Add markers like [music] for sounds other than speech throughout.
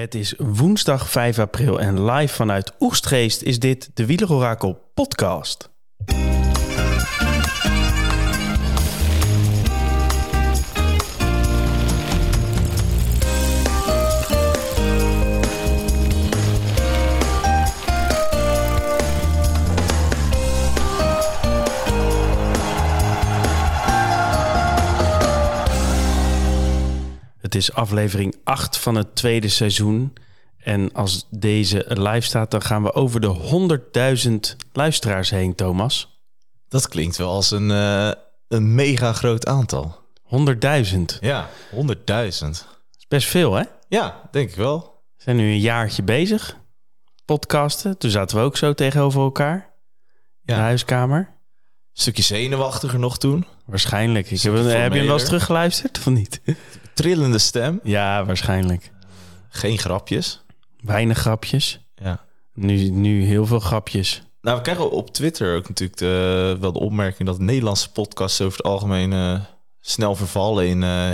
Het is woensdag 5 april en live vanuit Oestgeest is dit de Wielerorakel podcast. Het is aflevering 8 van het tweede seizoen. En als deze live staat, dan gaan we over de 100.000 luisteraars heen, Thomas. Dat klinkt wel als een, eh, een mega groot aantal. 100.000. Ja, 100.000. is best veel, hè? Ja, denk ik wel. We zijn nu een jaartje bezig. Podcasten. Toen zaten we ook zo tegenover elkaar. In Ja. de huiskamer. Stukje zenuwachtiger nog toen. Waarschijnlijk. Ik heb, heb je hem wel eens teruggeluisterd of niet? [laughs] Trillende stem. Ja, waarschijnlijk. Geen grapjes. Weinig grapjes. Ja. Nu, nu heel veel grapjes. Nou, we krijgen op Twitter ook natuurlijk de, wel de opmerking dat Nederlandse podcasts over het algemeen eh, snel vervallen in eh,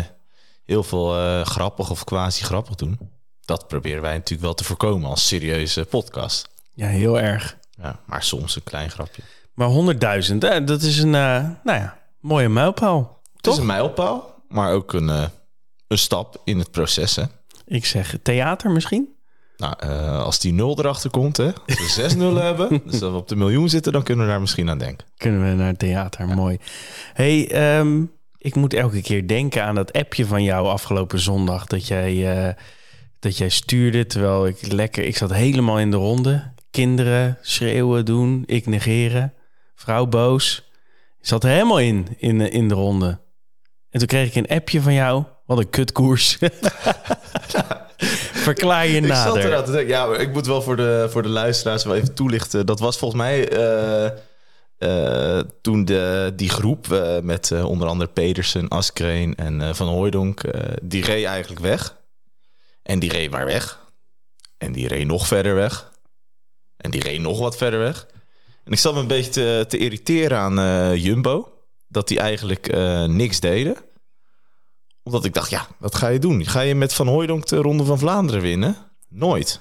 heel veel eh, grappig of quasi grappig doen. Dat proberen wij natuurlijk wel te voorkomen als serieuze podcast. Ja, heel erg. Ja, maar soms een klein grapje. Maar 100.000, hè, dat is een nou ja, mooie mijlpaal. Het is een mijlpaal, maar ook een, een stap in het proces. Hè? Ik zeg theater misschien? Nou, eh, als die nul erachter komt, hè, als we zes nullen [laughs] hebben, dus dat we op de miljoen zitten, dan kunnen we daar misschien aan denken. Kunnen we naar het theater, mooi. hey, ehm, ik moet elke keer denken aan dat appje van jou afgelopen zondag... dat jij, eh, dat jij stuurde, terwijl ik lekker... Ik zat helemaal in de ronde. Kinderen schreeuwen, doen, ik negeren. Vrouw boos. Ik zat er helemaal in, in, in de ronde. En toen kreeg ik een appje van jou. Wat een kutkoers. [laughs] Verklaar je Ik zat nader. te denken, ja, maar ik moet wel voor de, voor de luisteraars wel even toelichten. Dat was volgens mij eh, eh, toen de, die groep eh, met onder andere Pedersen, Askreen en Van Hooijdonk, die reed eigenlijk weg. En die reed maar weg. En die reed nog verder weg. En die reed nog wat verder weg. En ik zat me een beetje te, te irriteren aan Jumbo. Dat die eigenlijk niks deden. Omdat ik dacht, ja, wat ga je doen? Ga je met Van Hooijdonk de Ronde van Vlaanderen winnen? Nooit.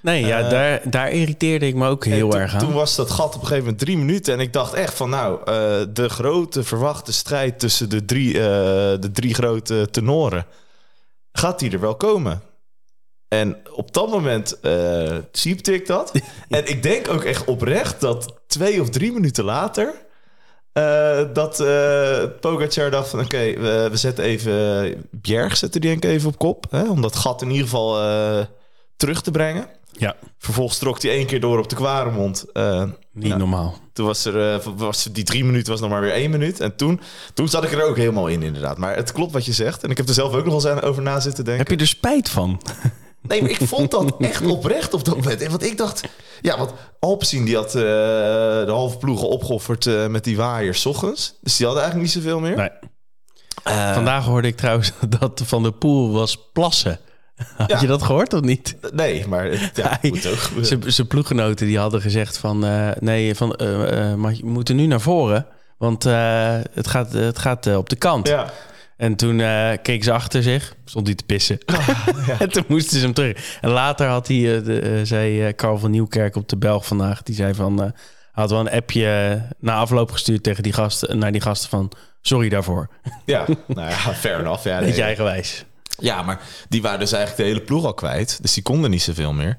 Nee, ja, Eh, daar, daar irriteerde ik me ook heel erg aan. Toen was dat gat op een gegeven moment drie minuten. En ik dacht echt van nou, eh, de grote verwachte strijd tussen de drie, eh, de drie grote tenoren. Gaat die er wel komen? En op dat moment siepte ik dat. [laughs] en ik denk ook echt oprecht dat twee of drie minuten later... eh, dat eh Pogacar dacht van oké, we, we zetten even... Bjerg zetten die denk ik even op kop. Hè, om dat gat in ieder geval eh, terug te brengen. Ja, Vervolgens trok hij één keer door op de Kwaremond. Eh, niet Ja. normaal. toen was er, eh, was die drie minuten was nog maar weer één minuut. En toen, toen zat ik er ook helemaal in, inderdaad. Maar het klopt wat je zegt. En ik heb er zelf ook nog wel eens over na zitten denken. Heb je er spijt van? Nee, maar ik vond dat [laughs] echt oprecht op dat moment. En Want ik dacht, ja, want Alpecin die had eh, de halve ploegen opgeofferd eh, met die waaiers ochtends. Dus die hadden eigenlijk niet zoveel meer. Nee. Eh, Vandaag hoorde ik trouwens [laughs] dat Van der Poel was plassen. Had Ja. je dat gehoord of niet? nee, maar het ja, Hij- moet ook. Zijn ploeggenoten die hadden gezegd van... nee, van, maar je moet er nu naar voren. Want het gaat, het gaat op de kant. Ja. En toen eh keken ze achter zich. Stond hij te pissen. [laughs] en toen moesten ze hem terug. En later had hij, eh, de, eh, zei Carl van Nieuwkerk op de Belg vandaag... die zei van... had wel een appje na afloop gestuurd tegen die gasten, naar die gasten van... sorry daarvoor. ja, nou ja, fair enough. Ja, [laughs] nee. Beetje eigenwijs. Ja, maar die waren dus eigenlijk de hele ploeg al kwijt. Dus die konden niet zoveel meer.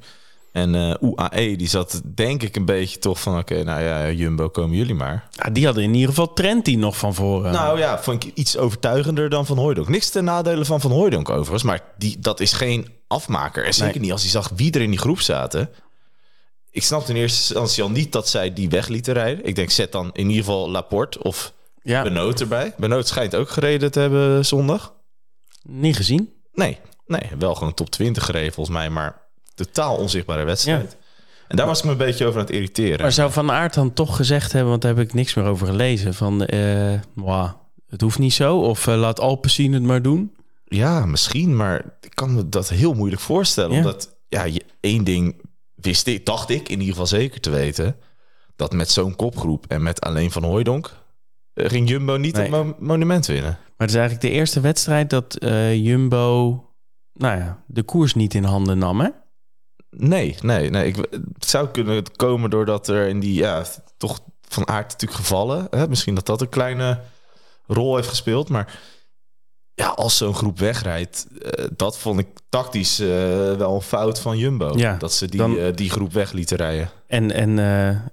En eh UAE, die zat denk ik een beetje toch van... oké, nou ja, Jumbo, komen jullie maar. Ja, die hadden in ieder geval Trenty nog van voren. Nou ja, vond ik iets overtuigender dan Van Hooijdonk. Niks ten nadele van Van Hooijdonk overigens. Maar die, dat is geen afmaker. En zeker Nee. niet als hij zag wie er in die groep zaten. Ik snapte in eerste instantie al niet dat zij die weg lieten rijden. Ik denk, zet dan in ieder geval Laporte of ja, Benoot erbij. Benoot schijnt ook gereden te hebben zondag. niet gezien. Nee, nee, wel gewoon top 20 gereden volgens mij, maar totaal onzichtbare wedstrijd. En daar was ik me een beetje over aan het irriteren. Maar zou Van Aert dan toch gezegd hebben... want daar heb ik niks meer over gelezen... van, eh, mwah, het hoeft niet zo... of eh, laat Alpecin het maar doen. Ja, misschien, maar ik kan me dat heel moeilijk voorstellen. Ja. Omdat, ja, je, één ding wist ik, dacht ik in ieder geval zeker te weten... dat met zo'n kopgroep en met alleen Van Hooijdonk... eh, ging Jumbo niet Nee. het mo- monument winnen. Maar het is eigenlijk de eerste wedstrijd dat eh, Jumbo nou ja, de koers niet in handen nam, hè? Nee, nee, nee. Ik, het zou kunnen komen doordat er in die, ja, toch van aard natuurlijk gevallen. Hè? Misschien dat dat een kleine rol heeft gespeeld. Maar ja, als zo'n groep wegrijdt, eh, dat vond ik tactisch eh, wel een fout van Jumbo. Ja, dat ze die, dan- eh, die groep weg lieten rijden. En, en,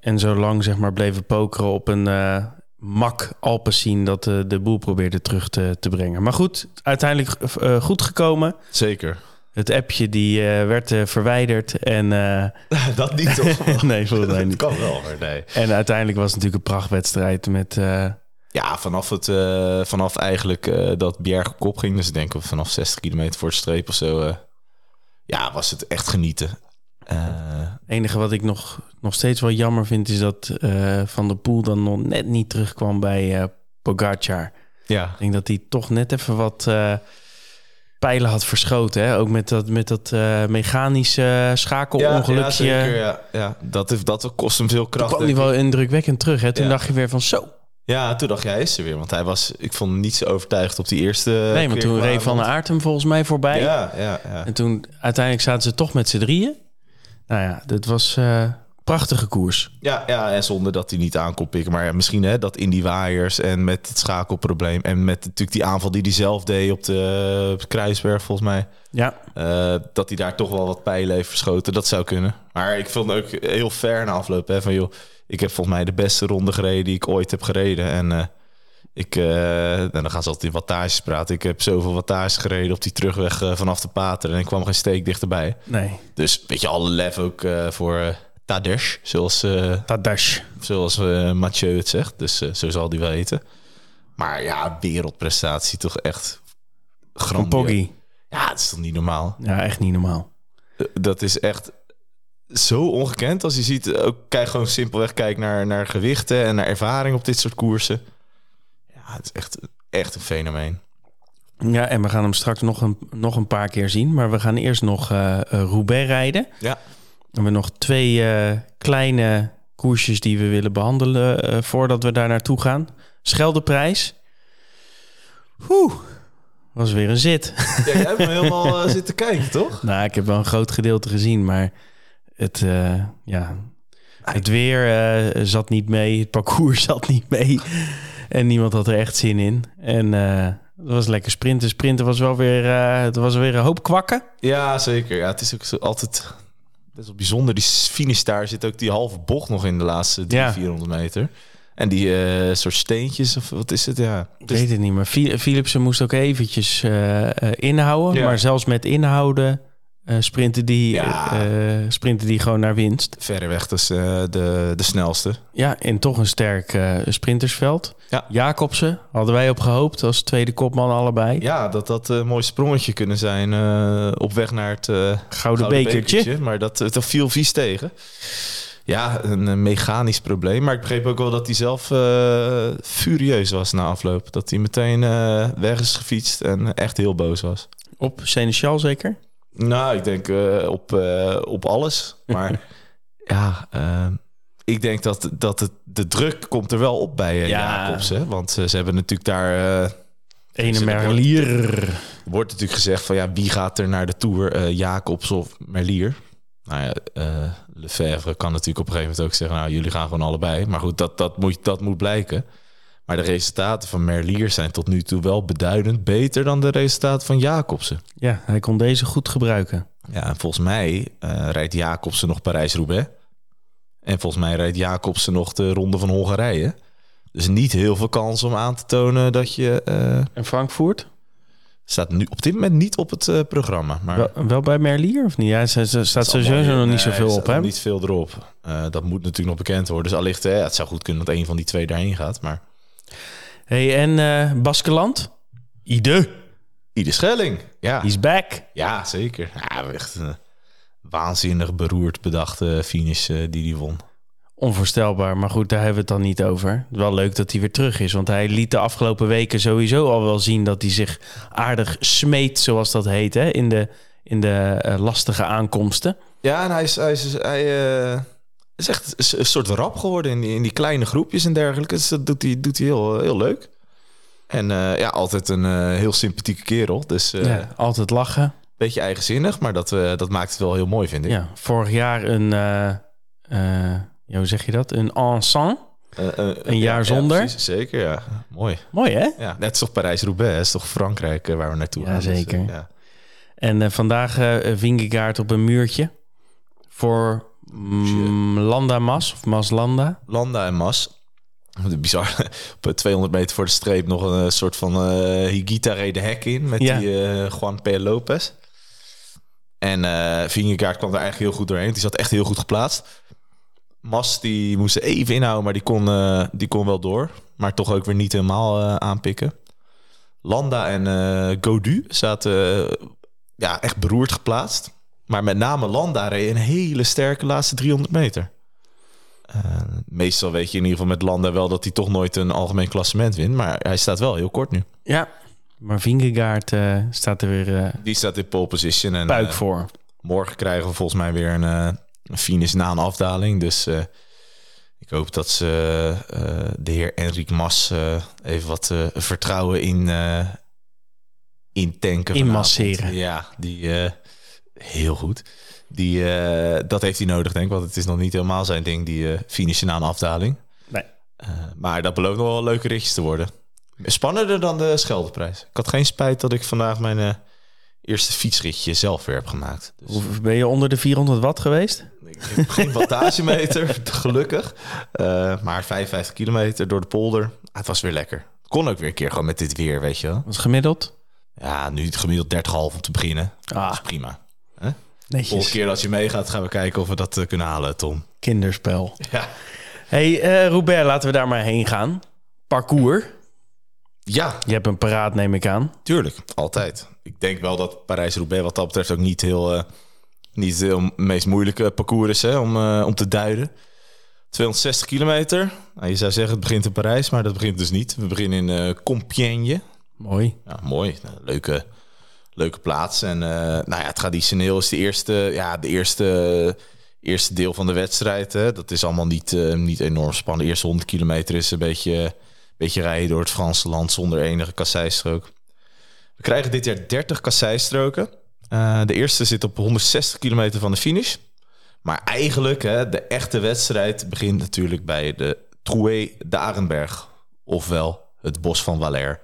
en zo lang zeg maar bleven pokeren op een mak Alpecin dat de boel probeerde terug te, te brengen. Maar goed, uiteindelijk goed gekomen. Zeker. Het appje die eh, werd eh, verwijderd en eh, [laughs] dat niet toch? [laughs] nee, volgens mij [laughs] dat niet. kan wel, maar nee. En uiteindelijk was het natuurlijk een prachtwedstrijd met Ja, vanaf, het, vanaf eigenlijk dat Bjerg op kop ging, dus ik denk vanaf 60 kilometer voor de streep of zo, ja, was het echt genieten. Het enige wat ik nog, nog steeds wel jammer vind, is dat Van der Poel dan nog net niet terugkwam bij Pogacar. ja, Ik denk dat hij toch net even wat pijlen had verschoten. Hè? Ook met dat, met dat eh, mechanische schakelongelukje. Ja, zeker, ja, ja. Dat, heeft, dat kost hem veel Toen kracht. kwam hij wel indrukwekkend terug. Hè? Toen Ja. dacht je weer van zo. Ja, toen dacht jij, hij is er weer. Want hij was, ik vond hem niet zo overtuigd op die eerste nee, maar keer toen reed Van. Aert hem volgens mij voorbij. Ja, ja, ja. En toen uiteindelijk zaten ze toch met z'n drieën. Nou ja, dit was eh prachtige koers. Ja, ja, en zonder dat hij niet aan kon pikken. Maar ja, misschien hè, dat in die waaiers en met het schakelprobleem... en met natuurlijk die aanval die hij zelf deed op de, op de Kruisberg, volgens mij... Ja, eh, dat hij daar toch wel wat pijlen heeft verschoten. Dat zou kunnen. Maar ik vond het ook heel fair na afloop. Hè, van, joh, ik heb volgens mij de beste ronde gereden die ik ooit heb gereden. En eh, ik, eh, en dan gaan ze altijd in wattages praten. Ik heb zoveel wattages gereden op die terugweg eh, vanaf de Pater. En ik kwam geen steek dichterbij. nee. Dus weet je, alle lef ook eh, voor Tadej, zoals, Tadash. zoals eh, Mathieu het zegt. Dus eh, zo zal die wel heten. Maar ja, wereldprestatie toch echt Van. Poggi. Ja, het is toch niet normaal. Ja, echt niet normaal. Dat is echt zo ongekend. Als je ziet, ook kijk gewoon simpelweg kijk naar, naar gewichten en naar ervaring op dit soort koersen. Ja, het is echt, echt een fenomeen. Ja, en we gaan hem straks nog een, nog een paar keer zien. Maar we gaan eerst nog eh, Roubaix rijden. Ja. We hebben nog twee eh, kleine koersjes die we willen behandelen eh, voordat we daar naartoe gaan. Scheldeprijs. Oeh, was weer een zit. Ja, jij hebt me helemaal eh, [laughs] zitten kijken, toch? nou, ik heb wel een groot gedeelte gezien, maar het, ja, het weer zat niet mee, het parcours [laughs] zat niet mee. En niemand had er echt zin in. En het was lekker sprinten. Sprinten was wel weer, het was weer een hoop kwakken. Ja, zeker. Ja, het is ook zo altijd best wel bijzonder. Die finish daar zit ook die halve bocht nog in de laatste 300, Ja. 400 meter. En die eh, soort steentjes, of wat is het? Ja, Ik Dus- weet het niet, maar Phil- Philipsen moest ook eventjes eh, eh, inhouden. Ja. Maar zelfs met inhouden eh, sprinten, die, Ja. eh, sprinten die gewoon naar winst. verreweg dus, eh, de, de snelste. Ja, en toch een sterk eh, sprintersveld. Ja. Jacobsen hadden wij op gehoopt als tweede kopman allebei. Ja, dat dat een mooi sprongetje kunnen zijn eh, op weg naar het eh, Gouden, bekertje. Maar dat, dat viel vies tegen. Ja, een, eh, mechanisch probleem. Maar ik begreep ook wel dat hij zelf eh, furieus was na afloop. Dat hij meteen eh, weg is gefietst en echt heel boos was. Op Seneschal zeker? Nou, ik denk eh, op, eh, op alles. Maar [laughs] ja, eh, ik denk dat, dat het, de druk komt er wel op bij Ja. Jacobs. Hè? Want ze hebben natuurlijk daar... Ene Merlier. wordt natuurlijk gezegd van ja, wie gaat er naar de Tour? Jacobs of Merlier? Nou ja, Lefebvre kan natuurlijk op een gegeven moment ook zeggen... nou, jullie gaan gewoon allebei. Maar goed, dat, dat, moet, dat moet blijken. Maar de resultaten van Merlier zijn tot nu toe wel beduidend... beter dan de resultaten van Jacobsen. Ja, hij kon deze goed gebruiken. Ja, en volgens mij eh, rijdt Jacobsen nog Parijs-Roubaix. En volgens mij rijdt Jacobsen nog de Ronde van Hongarije. Dus niet heel veel kans om aan te tonen dat je... eh, En Frankfurt? staat nu op dit moment niet op het eh, programma. Maar Wel, wel bij Merlier of niet? Ja, ze, ze staat sowieso nog niet nee, zoveel er op, staat hè? Niet veel erop. Eh, dat moet natuurlijk nog bekend worden. Dus allicht, hè, het zou goed kunnen dat een van die twee daarheen gaat. Maar hey, en eh Baskeland? Ide, Ieder Schelling. Ja, he's back. ja zeker. Ja, echt een waanzinnig beroerd bedachte finish eh, die hij won. Onvoorstelbaar, maar goed, daar hebben we het dan niet over. Wel leuk dat hij weer terug is, want hij liet de afgelopen weken sowieso al wel zien dat hij zich aardig smeet, zoals dat heet, hè? in de, in de eh, lastige aankomsten. Ja, en hij is, hij is, hij, eh, is echt een soort rap geworden in die, in die kleine groepjes en dergelijke. Dus dat doet hij, doet hij heel, heel leuk. En eh, ja, altijd een eh, heel sympathieke kerel. Dus eh, ja, altijd lachen. Beetje eigenzinnig, maar dat, dat maakt het wel heel mooi, vind ik. Ja, vorig jaar een, ja, hoe zeg je dat? Een ensemble. Een jaar ja, zonder. precies, zeker, ja. Mooi. Mooi hè? Ja, net toch Parijs-Roubaix, is toch Frankrijk waar we naartoe gaan. Dus, zeker. ja. En eh, vandaag eh Vingegaard op een muurtje voor mm, Landa Mas of Mas Landa. Landa en Mas. Bizar. [laughs] Op 200 meter voor de streep nog een eh, soort van eh Higita reden hek in met Ja. die eh, Juan P. Lopez. En eh Vingegaard kwam er eigenlijk heel goed doorheen. Die zat echt heel goed geplaatst. Mas die moest even inhouden, maar die kon, die kon wel door. Maar toch ook weer niet helemaal aanpikken. Landa en Godu zaten ja, echt beroerd geplaatst. Maar met name Landa reed een hele sterke laatste 300 meter. Eh, meestal weet je in ieder geval met Landa wel dat hij toch nooit een algemeen klassement wint. Maar hij staat wel heel kort nu. Ja, maar Vingegaard eh, staat er weer eh, Die staat in pole position. En puik voor. morgen krijgen we volgens mij weer een, een finish na een afdaling. Dus ik hoop dat ze de heer Enric Mas even wat vertrouwen in, in tanken. Inmasseren. Ja, die heel goed. Die, eh, dat heeft hij nodig, denk ik. Want het is nog niet helemaal zijn ding, die eh finishen na een afdaling. Nee. Eh, maar dat belooft nog wel leuke ritjes te worden. Spannender dan de Scheldeprijs. Ik had geen spijt dat ik vandaag mijn eh, eerste fietsritje zelf weer heb gemaakt. Dus Hoe- Ben je onder de 400 watt geweest? ik heb geen wattagemeter, [laughs] gelukkig. Eh, maar 55 kilometer door de polder. Ah, het was weer lekker. Kon ook weer een keer gewoon met dit weer, weet je wel. Was gemiddeld? Ja, nu gemiddeld 30,5 om te beginnen. Ah, Prima. Volgende netjes. keer als je meegaat, gaan we kijken of we dat eh, kunnen halen, Tom. Kinderspel. [laughs] Ja. hey, eh Robert, laten we daar maar heen gaan. Parcours. Ja, Je hebt een paraat, neem ik aan. tuurlijk. Altijd. Ik denk wel dat Parijs-Roubaix wat dat betreft ook niet heel... eh, niet het meest moeilijke parcours is hè, om, om te duiden. 260 kilometer. Nou, je zou zeggen het begint in Parijs, maar dat begint dus niet. We beginnen in eh Compiègne. Mooi. Ja, mooi. Nou, leuke, leuke plaats. En eh, nou ja, traditioneel is de eerste, ja, de eerste, eerste deel van de wedstrijd. Hè, dat is allemaal niet, eh, niet enorm spannend. De eerste 100 kilometer is een beetje, beetje rijden door het Franse land zonder enige kasseistrook. We krijgen dit jaar 30 kasseistroken. Eh, de eerste zit op 160 kilometer van de finish. Maar eigenlijk, hè, de echte wedstrijd begint natuurlijk bij de Troué de Arenberg. Ofwel het bos van Valère.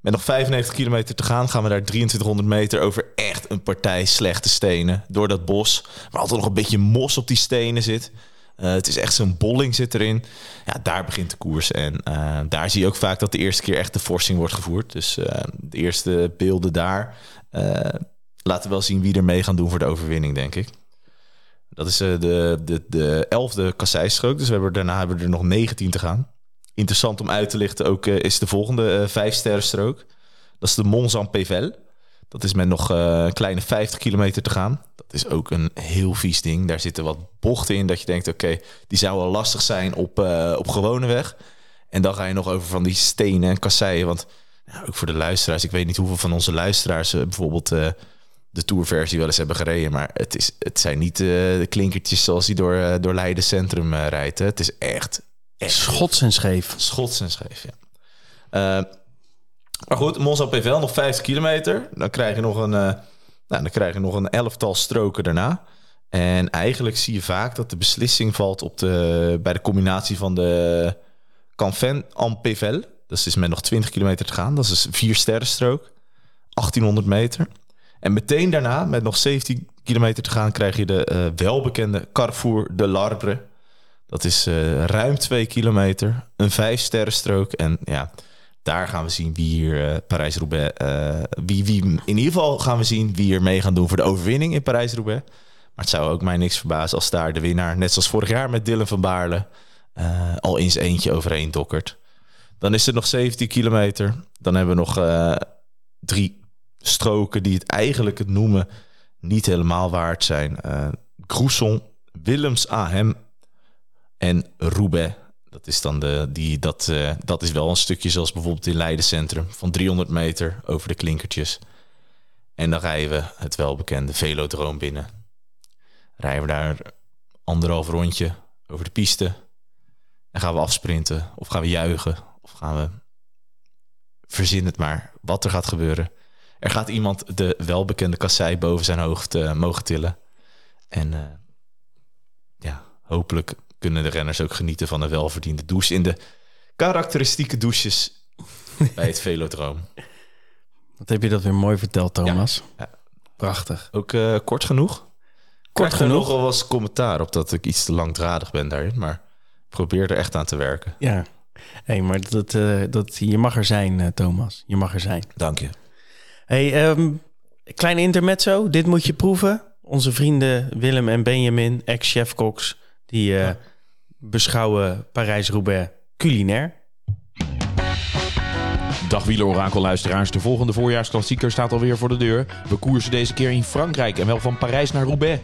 Met nog 95 kilometer te gaan gaan we daar 2300 meter over echt een partij slechte stenen. Door dat bos, waar altijd nog een beetje mos op die stenen zit. Eh, het is echt zo'n bolling zit erin. Ja, daar begint de koers. En eh, daar zie je ook vaak dat de eerste keer echt de forcing wordt gevoerd. Dus eh, de eerste beelden daar laten wel zien wie er mee gaan doen voor de overwinning, denk ik. Dat is de, de, de elfde kasseistrook. Dus we hebben, daarna hebben we er nog 19 te gaan. Interessant om uit te lichten ook eh, is de volgende eh vijf sterrenstrook. Dat is de Mont-Saint-Pével. Dat is met nog eh, een kleine 50 kilometer te gaan. Dat is ook een heel vies ding. Daar zitten wat bochten in dat je denkt... oké, die zou wel lastig zijn op, eh, op gewone weg. En dan ga je nog over van die stenen en kasseien. Want nou, ook voor de luisteraars... ik weet niet hoeveel van onze luisteraars... eh, bijvoorbeeld eh, de tourversie wel eens hebben gereden. Maar het, is, het zijn niet eh, de klinkertjes zoals die door, eh, door Leiden Centrum eh, rijdt. Het is echt, echt Schots en scheef. Schots en scheef, ja. Eh, maar goed, Monza PVL nog 50 kilometer. Dan krijg je nog een, eh, nou, dan krijg je nog een elftal stroken daarna. En eigenlijk zie je vaak dat de beslissing valt op de, bij de combinatie van de Canfen en. Dat is dus met nog 20 kilometer te gaan. Dat is dus vier sterrenstrook. 1800 meter. En meteen daarna, met nog 17 kilometer te gaan, krijg je de eh, welbekende Carrefour de Larbre. Dat is eh, ruim 2 kilometer, een vijf sterrenstrook. En ja, daar gaan we zien wie hier eh, Parijs-Roubaix... eh, wie, wie, in ieder geval gaan we zien wie er mee gaan doen voor de overwinning in Parijs-Roubaix. Maar het zou ook mij niks verbazen als daar de winnaar, net zoals vorig jaar met Dylan van Baarle, al eens eentje overheen dokkert. Dan is er nog 17 kilometer. Dan hebben we nog drie stroken die het eigenlijk het noemen niet helemaal waard zijn. Eh Groesson, Willems Ahem en Roubaix. Dat is dan de die dat eh, dat is wel een stukje zoals bijvoorbeeld in Leiden Centrum van 300 meter over de klinkertjes. En dan rijden we het welbekende Velodroom binnen. Rijden we daar anderhalf rondje over de piste. En gaan we afsprinten of gaan we juichen of gaan we verzin het maar wat er gaat gebeuren. er gaat iemand de welbekende kassei boven zijn hoofd eh, mogen tillen. En eh, ja, hopelijk kunnen de renners ook genieten van een welverdiende douche in de karakteristieke douches bij het Velodroom. Wat heb je dat weer mooi verteld, Thomas. Ja. Prachtig. Ook eh, kort genoeg? Kort Krijg genoeg. nogal was commentaar op dat ik iets te langdradig ben daarin, maar probeer er echt aan te werken. Ja. hey, maar dat, eh, dat, je mag er zijn, eh, Thomas. Je mag er zijn. Dank je. hey, ehm, klein intermezzo. Dit moet je proeven. Onze vrienden Willem en Benjamin, ex-chef Cox, die eh, beschouwen Parijs-Roubaix culinair. Dag wielerorakelluisteraars, de volgende voorjaarsklassieker staat alweer voor de deur. We koersen deze keer in Frankrijk en wel van Parijs naar Roubaix.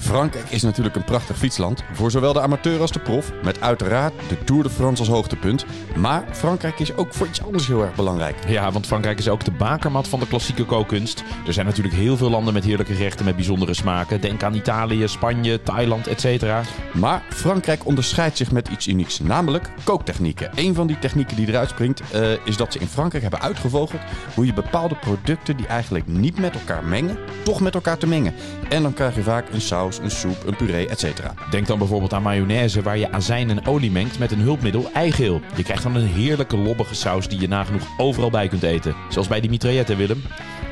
Frankrijk is natuurlijk een prachtig fietsland voor zowel de amateur als de prof, met uiteraard de Tour de France als hoogtepunt. Maar Frankrijk is ook voor iets anders heel erg belangrijk. Ja, want Frankrijk is ook de bakermat van de klassieke kookkunst. Er zijn natuurlijk heel veel landen met heerlijke gerechten met bijzondere smaken. Denk aan Italië, Spanje, Thailand, etc. Maar Frankrijk onderscheidt zich met iets unieks, namelijk kooktechnieken. Een van die technieken die eruit springt eh, is dat ze in Frankrijk hebben uitgevogeld hoe je bepaalde producten die eigenlijk niet met elkaar mengen, toch met elkaar te mengen. En dan krijg je vaak een saus, een soep, een puree, etc. Denk dan bijvoorbeeld aan mayonaise waar je azijn en olie mengt met een hulpmiddel eigeel. Je krijgt dan een heerlijke lobbige saus die je nagenoeg overal bij kunt eten. Zoals bij die mitraillette, Willem.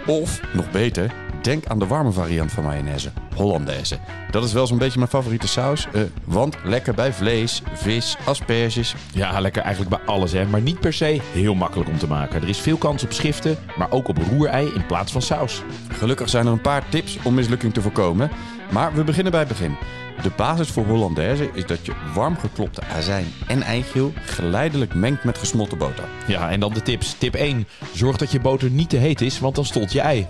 Of, nog beter, denk aan de warme variant van mayonaise, Hollandaise. Dat is wel zo'n beetje mijn favoriete saus, eh, want lekker bij vlees, vis, asperges. Ja, lekker eigenlijk bij alles, hè. Maar niet per se heel makkelijk om te maken. Er is veel kans op schiften, maar ook op roerei in plaats van saus. Gelukkig zijn er een paar tips om mislukking te voorkomen, maar we beginnen bij het begin. De basis voor Hollandaise is dat je warm geklopte azijn en eigeel geleidelijk mengt met gesmolten boter. Ja, en dan de tips. Tip 1. Zorg dat je boter niet te heet is, want dan stolt je ei.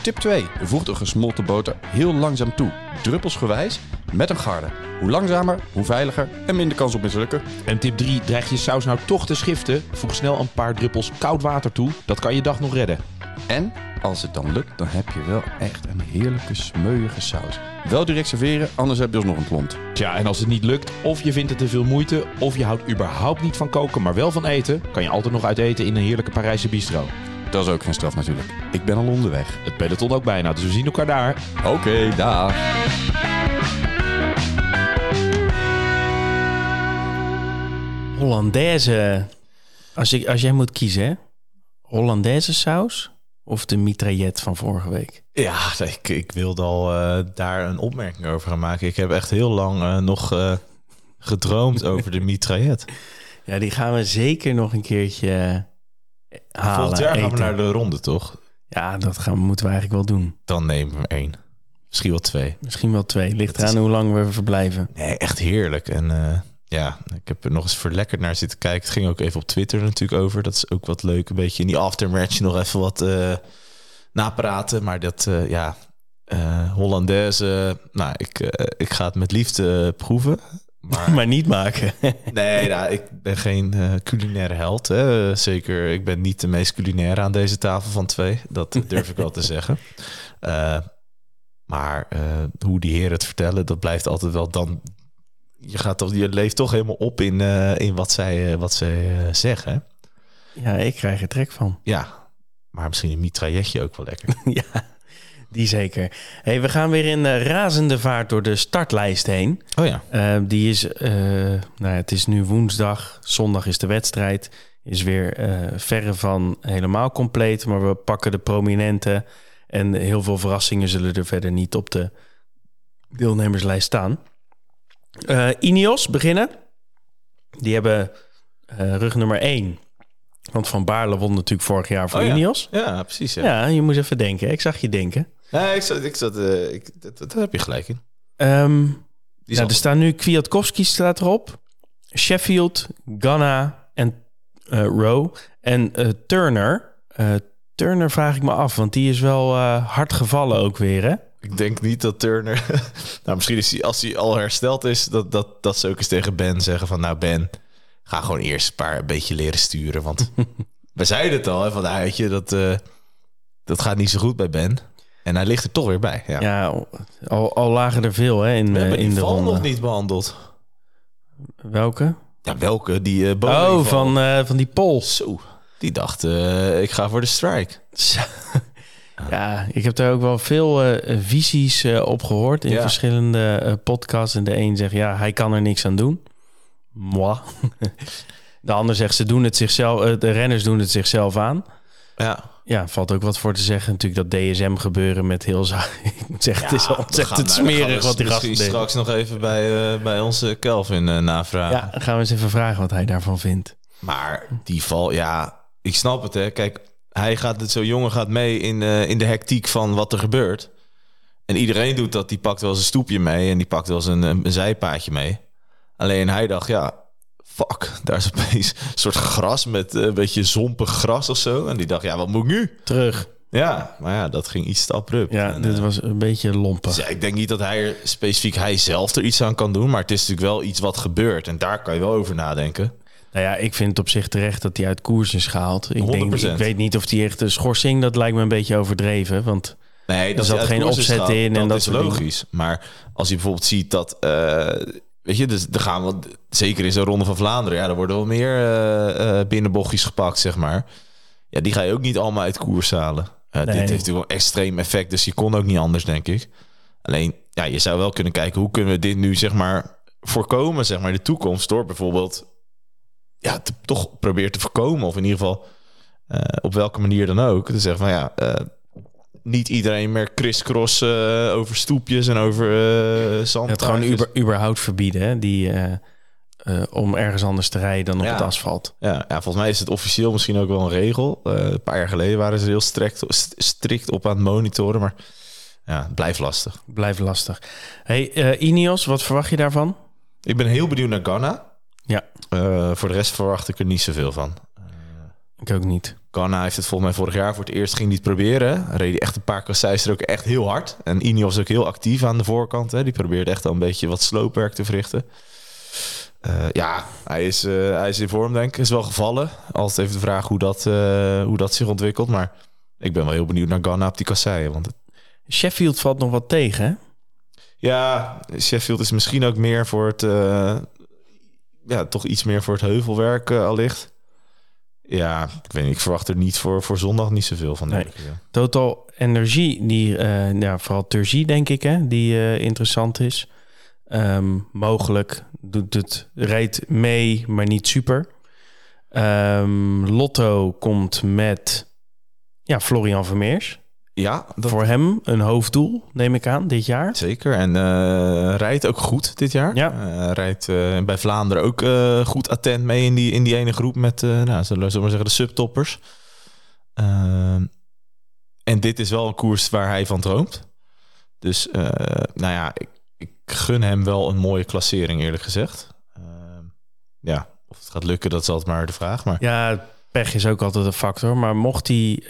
Tip 2. Voeg de gesmolten boter heel langzaam toe, druppelsgewijs, met een garde. Hoe langzamer, hoe veiliger en minder kans op mislukken. En tip 3. Dreig je saus nou toch te schiften? Voeg snel een paar druppels koud water toe. Dat kan je dag nog redden. En als het dan lukt, dan heb je wel echt een heerlijke smeuïge saus. Wel direct serveren, anders heb je alsnog een klont. Tja, en als het niet lukt, of je vindt het te veel moeite, of je houdt überhaupt niet van koken, maar wel van eten, kan je altijd nog uit eten in een heerlijke Parijse bistro. Dat is ook geen straf natuurlijk. Ik ben al onderweg. Het peloton ook bijna, dus we zien elkaar daar. Oké, dag. Hollandaise. Als, ik, als jij moet kiezen, hè? Hollandaise saus of de mitraillette van vorige week? Ja, ik, ik wilde al eh, daar een opmerking over gaan maken. Ik heb echt heel lang eh, nog eh, gedroomd [laughs] over de mitraillet. Ja, die gaan we zeker nog een keertje halen. Volgend jaar gaan we naar de ronde, toch? Ja, dat gaan, moeten we eigenlijk wel doen. Dan nemen we één. Misschien wel twee. Misschien wel twee. Ligt is- eraan hoe lang we verblijven. Nee, echt heerlijk. En ja, ik heb er nog eens verlekkerd naar zitten kijken. Het ging ook even op Twitter natuurlijk over. Dat is ook wat leuk. Een beetje in die aftermatch nog even wat eh, napraten. Maar dat, eh, ja, eh Hollandaise. Nou, ik, ik ga het met liefde proeven. Maar [laughs] Maar niet maken. [laughs] nee, nou, ik ben geen culinaire held. Hè. Zeker, ik ben niet de meest culinaire aan deze tafel van twee. Dat [laughs] durf ik wel te zeggen. Maar hoe die heren het vertellen, dat blijft altijd wel dan. Je, gaat toch, je leeft toch helemaal op in, eh, in wat zij, eh, wat zij eh, zeggen. ja, ik krijg er trek van. Ja, maar misschien een mitrailletje ook wel lekker. [laughs] ja, die zeker. Hey, we gaan weer in razende vaart door de startlijst heen. Oh ja. Die is, nou, ja, het is nu woensdag, zondag is de wedstrijd. Is weer verre van helemaal compleet, maar we pakken de prominente en heel veel verrassingen zullen er verder niet op de deelnemerslijst staan. Eh Ineos beginnen. Die hebben eh, rug nummer 1. Want Van Baarle won natuurlijk vorig jaar voor Oh ja. Ineos. Ja, precies. Ja. Ja. je moest even denken. Ik zag je denken. Nee, ik zat, ik zat, eh, ik, dat, heb je gelijk in. Ehm, ja, zal- er staan nu Kwiatkowski staat erop. Sheffield, Ghana en eh Rowe. En Turner. Turner vraag ik me af, want die is wel hard gevallen ook weer, hè? Ik denk niet dat Turner. [laughs] nou, misschien is hij, als hij al hersteld is, dat, dat, dat ze ook eens tegen Ben zeggen: van nou, Ben, ga gewoon eerst een paar een beetje leren sturen. Want [laughs] we zeiden het al, hè, van nou, weet je, dat, eh, dat gaat niet zo goed bij Ben. En hij ligt er toch weer bij. Ja. Ja, al, al lagen er veel hè, in, we eh, hebben in die de val nog niet behandeld. Welke? Ja, welke? Die eh Oh, van, eh, van die Pols. Zo, die dacht, eh, ik ga voor de strike. Ja, ik heb daar ook wel veel eh, visies eh, op gehoord in Ja. verschillende eh, podcasts. En de een zegt, ja, hij kan er niks aan doen. Moi. [laughs] De ander zegt, ze doen het zichzelf, de renners doen het zichzelf aan. Ja, Ja, valt ook wat voor te zeggen. Natuurlijk dat DSM gebeuren met heel [laughs] Ik moet zeggen, het is al ontzettend smerig we wat die gasten deden. straks nog even bij, bij onze Kelvin navragen. Ja, gaan we eens even vragen wat hij daarvan vindt. Maar die val, ja, ik snap het hè. Kijk, hij gaat het zo jongen gaat mee in, eh, in de hectiek van wat er gebeurt. En iedereen doet dat. Die pakt wel eens een stoepje mee en die pakt wel eens een, een, een zijpaadje mee. Alleen hij dacht, ja, fuck, daar is opeens een soort gras met eh, een beetje zompig gras of zo. En die dacht, ja, wat moet ik nu? Terug. Ja, maar ja, dat ging iets te abrupt. Ja, En, dit eh, was een beetje lompen. dus ja, ik denk niet dat hij er specifiek hij zelf er iets aan kan doen. Maar het is natuurlijk wel iets wat gebeurt. En daar kan je wel over nadenken. Nou ja, ik vind het op zich terecht dat hij uit koers is gehaald. Ik, denk, 100%. ik weet niet of hij echt een schorsing, dat lijkt me een beetje overdreven. Want Nee, dat zat hij uit geen opzet in en dat is dingen. logisch. Maar als je bijvoorbeeld ziet dat, eh, weet je, dus er gaan wel, zeker in zo'n ronde van Vlaanderen, ja, er worden wel meer eh, eh, binnenbochtjes gepakt, zeg maar. Ja, die ga je ook niet allemaal uit koers halen. Eh, Nee. Dit heeft natuurlijk wel een extreem effect, dus je kon ook niet anders, denk ik. Alleen, ja, je zou wel kunnen kijken hoe kunnen we dit nu, zeg maar, voorkomen, zeg maar, in de toekomst, door bijvoorbeeld, ja, te, toch proberen te voorkomen, of in ieder geval eh, op welke manier dan ook. Te zeggen van ja, eh, niet iedereen meer crisscross eh, over stoepjes en over zand. het gewoon uber, überhaupt verbieden, hè, die, om ergens anders te rijden dan op Ja. het asfalt. Ja, ja, volgens mij is het officieel misschien ook wel een regel. Een paar jaar geleden waren ze heel strikt, st- strikt op aan het monitoren, maar ja, het blijft lastig. Blijft lastig. Hey, Ineos, wat verwacht je daarvan? Ik ben heel benieuwd naar Ghana. Ja, Eh, voor de rest verwacht ik er niet zoveel van. ik ook niet. Ghana heeft het volgens mij vorig jaar voor het eerst ging die het proberen. Reed hij echt een paar kasseis er ook echt heel hard. En Ineos ook heel actief aan de voorkant. Hè. Die probeerde echt al een beetje wat sloopwerk te verrichten. Eh, ja, hij is, eh, hij is in vorm denk ik. Is wel gevallen. Altijd even de vraag hoe dat, hoe dat zich ontwikkelt. Maar ik ben wel heel benieuwd naar Ghana op die kasseien. Want het- Sheffield valt nog wat tegen, hè? ja, Sheffield is misschien ook meer voor het... ja, toch iets meer voor het heuvelwerk eh, allicht. Ja, ik weet niet. Ik verwacht er niet voor, voor zondag niet zoveel van. Nee. ja. Total Energie, die, eh, ja, vooral Turgie denk ik, hè, die eh, interessant is. Ehm, mogelijk doet het, rijdt mee, maar niet super. Ehm, Lotto komt met ja, Florian Vermeers. Ja, dat Voor hem een hoofddoel, neem ik aan, dit jaar. zeker. En eh, rijdt ook goed dit jaar. Ja. Eh, rijdt eh, bij Vlaanderen ook goed attent mee in die, in die ene groep met, nou, zullen we zeggen, de subtoppers. En dit is wel een koers waar hij van droomt. Dus, nou ja, ik, ik gun hem wel een mooie klassering, eerlijk gezegd. Ja, of het gaat lukken, dat is altijd maar de vraag. Maar Ja, pech is ook altijd een factor. Maar mocht hij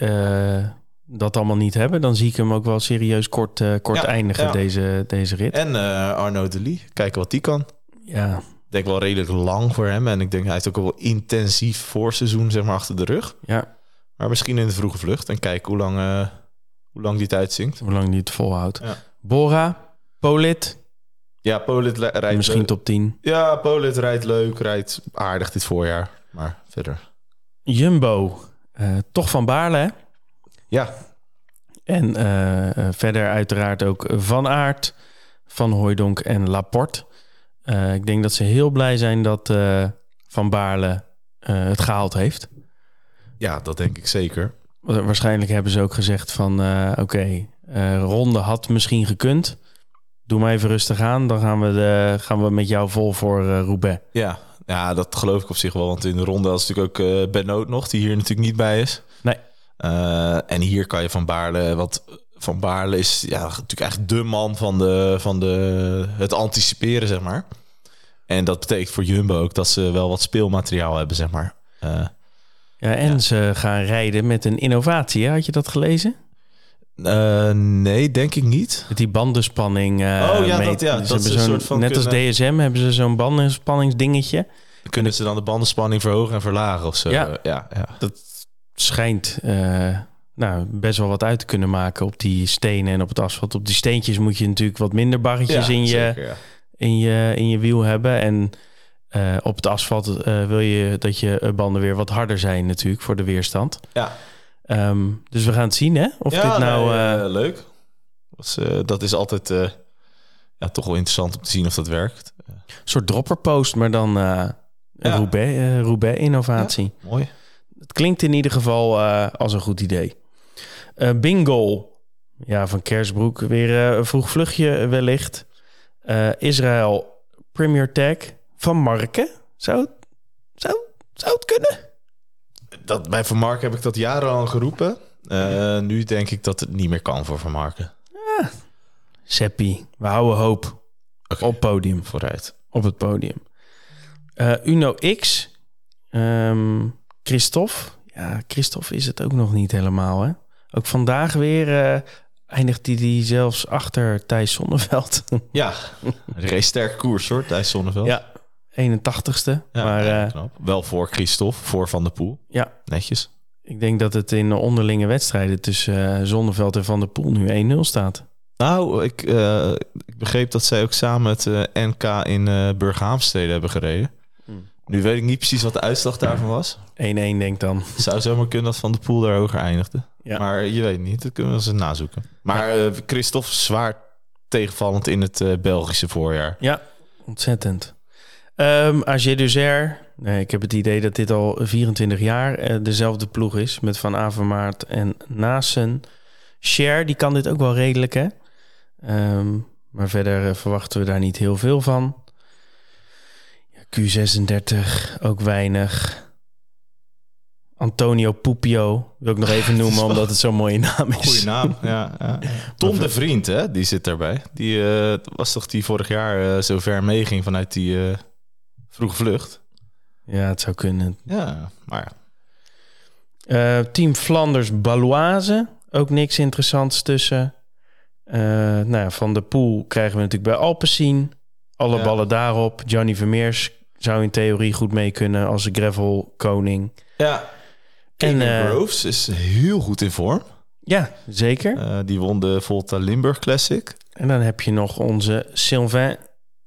dat allemaal niet hebben, dan zie ik hem ook wel serieus kort, eh, kort Ja, eindigen, ja. deze, deze rit. En eh, Arno de Lee, kijken wat die kan. Ja, Ik denk wel redelijk lang voor hem. En ik denk hij heeft ook wel intensief voorseizoen zeg maar, achter de rug. ja, Maar misschien in de vroege vlucht. En kijken hoe lang, eh, hoe lang die het uitzinkt. hoe lang hij het volhoudt. Ja. Bora, Polit, Ja, Polit rijdt misschien leuk. top 10. Ja, Polit rijdt leuk. Rijdt aardig dit voorjaar. Maar verder. Jumbo, toch van Baarle, hè? Ja, En eh, verder uiteraard ook Van Aert, Van Hooijdonk en Laporte. Eh, ik denk dat ze heel blij zijn dat eh, Van Baarle het gehaald heeft. ja, dat denk ik zeker. Wa- Waarschijnlijk hebben ze ook gezegd van... oké, ronde had misschien gekund. Doe maar even rustig aan. Dan gaan we, de, gaan we met jou vol voor Roubaix. Ja. ja, dat geloof ik op zich wel. Want in de ronde was natuurlijk ook Ben Noot nog. Die hier natuurlijk niet bij is. Nee. Eh, en hier kan je Van Baarle... Want Van Baarle is ja, natuurlijk eigenlijk de man van, de, van de, het anticiperen, zeg maar. En dat betekent voor Jumbo ook dat ze wel wat speelmateriaal hebben, zeg maar. Eh, Ja, en Ja. ze gaan rijden met een innovatie. hè? Had je dat gelezen? eh, nee, denk ik niet. Met die bandenspanning. Oh, ja, dat- ja, dat ze een soort van Net als DSM hebben ze zo'n bandenspanningsdingetje. Kunnen ze dan de bandenspanning verhogen en verlagen of zo? Ja. Ja, ja. Dat schijnt eh, nou, best wel wat uit te kunnen maken op die stenen en op het asfalt. Op die steentjes moet je natuurlijk wat minder barretjes in, je, ja. in, je, in je wiel hebben. En eh, op het asfalt eh, wil je dat je banden weer wat harder zijn natuurlijk voor de weerstand. Ja. Ehm, dus we gaan het zien, hè? Of ja, dit nou... nee, leuk. Was, eh, dat is altijd ja, toch wel interessant om te zien of dat werkt. een soort dropperpost, maar dan eh Ja. een Roubaix, eh, Roubaix-innovatie. Mooi. Het klinkt in ieder geval eh, als een goed idee. Eh, bingo. Ja, van Kersbroek. Weer eh, een vroeg vluchtje wellicht. Israël Premier Tag van Marken. Zou, het- zou, zou het kunnen? Dat, bij Van Marken heb ik dat jarenlang geroepen. Eh, nu denk ik dat het niet meer kan voor Van Marken. Seppi, we houden hoop. Op podium. Vooruit. Op het podium. Uno X. Ehm Christophe. Ja, Christophe is het ook nog niet helemaal, hè? Ook vandaag weer eh, eindigt hij die zelfs achter Thijs Zonneveld. [laughs] Ja, een race sterke koers hoor, Thijs Zonneveld. ja, 81ste. Ja, maar ja, eh, knap. Wel voor Christophe, voor Van der Poel. ja, Netjes. ik denk dat het in de onderlinge wedstrijden tussen eh, Zonneveld en Van der Poel nu 1-0 staat. Nou, ik, ik begreep dat zij ook samen het NK in eh Burghaamstede hebben gereden. Nu weet ik niet precies wat de uitslag daarvan was. 1-1 denk dan. Zou zomaar kunnen dat Van der Poel daar hoger eindigde. Ja. Maar je weet niet, dat kunnen we eens nazoeken. Maar eh Christophe zwaar tegenvallend in het eh, Belgische voorjaar. Ja, ontzettend. Ehm AG Duzer. Nee, ik heb het idee dat dit al 24 jaar eh, dezelfde ploeg is. Met Van Avermaat en Nasen. Cher, die kan dit ook wel redelijk, hè? Ehm, maar verder verwachten we daar niet heel veel van. Ja, Q36, ook weinig. Antonio Pupio wil ik nog [laughs] even noemen, omdat het zo'n mooie naam is. Goeie naam. ja, ja. [laughs] Tom de Vriend, hè, die zit daarbij. Die eh, was toch die vorig jaar eh, zo ver meeging vanuit die eh, vroege vlucht. Ja, het zou kunnen. Ja, maar ja. Team Flanders Baloise. Ook niks interessants tussen. Nou ja, van de Poel krijgen we natuurlijk bij Alpecin. Alle Ja. ballen daarop. Johnny Vermeers zou in theorie goed mee kunnen als gravel koning. Ja. En, eh, Groves is heel goed in vorm. Ja, zeker. Eh, die won de Volta Limburg Classic. En dan heb je nog onze Sylvain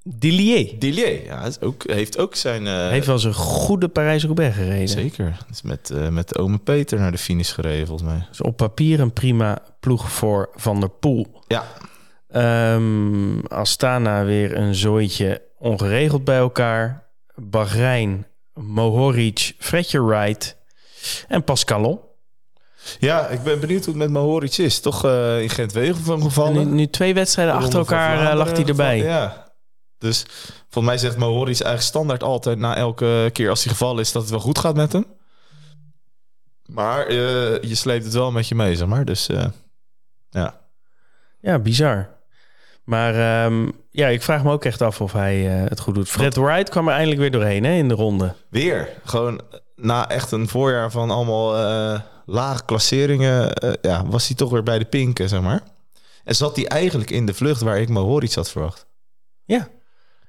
Dillier. Dillier, ja, is ook, heeft ook zijn... eh, Heeft wel eens een goede Parijs-Roubaix gereden. Zeker. Is met, eh met ome Peter naar de finish gereden, volgens mij. Dus op papier een prima ploeg voor Van der Poel. Ja. Ehm Astana weer een zooitje ongeregeld bij elkaar. Bahrein, Mohoric, Fredje Wright en Pascalon. Ja, ik ben benieuwd hoe het met Mahoric is. Toch eh, in Gent-Wevelgem En gevallen. nu, nu twee wedstrijden De achter elkaar eh, lag hij erbij. Ja. Dus volgens mij zegt Mahoric eigenlijk standaard altijd... na elke keer als hij gevallen is, dat het wel goed gaat met hem. Maar eh, je sleept het wel met je mee, zeg maar. Dus eh, ja. Ja, bizar. Maar ehm, ja, ik vraag me ook echt af of hij eh, het goed doet. Fred Wright kwam er eindelijk weer doorheen hè, in de ronde. Weer. Gewoon na echt een voorjaar van allemaal eh, lage klasseringen... eh, ja, was hij toch weer bij de pinken, zeg maar. En zat hij eigenlijk in de vlucht waar ik Mahoric had verwacht. Ja,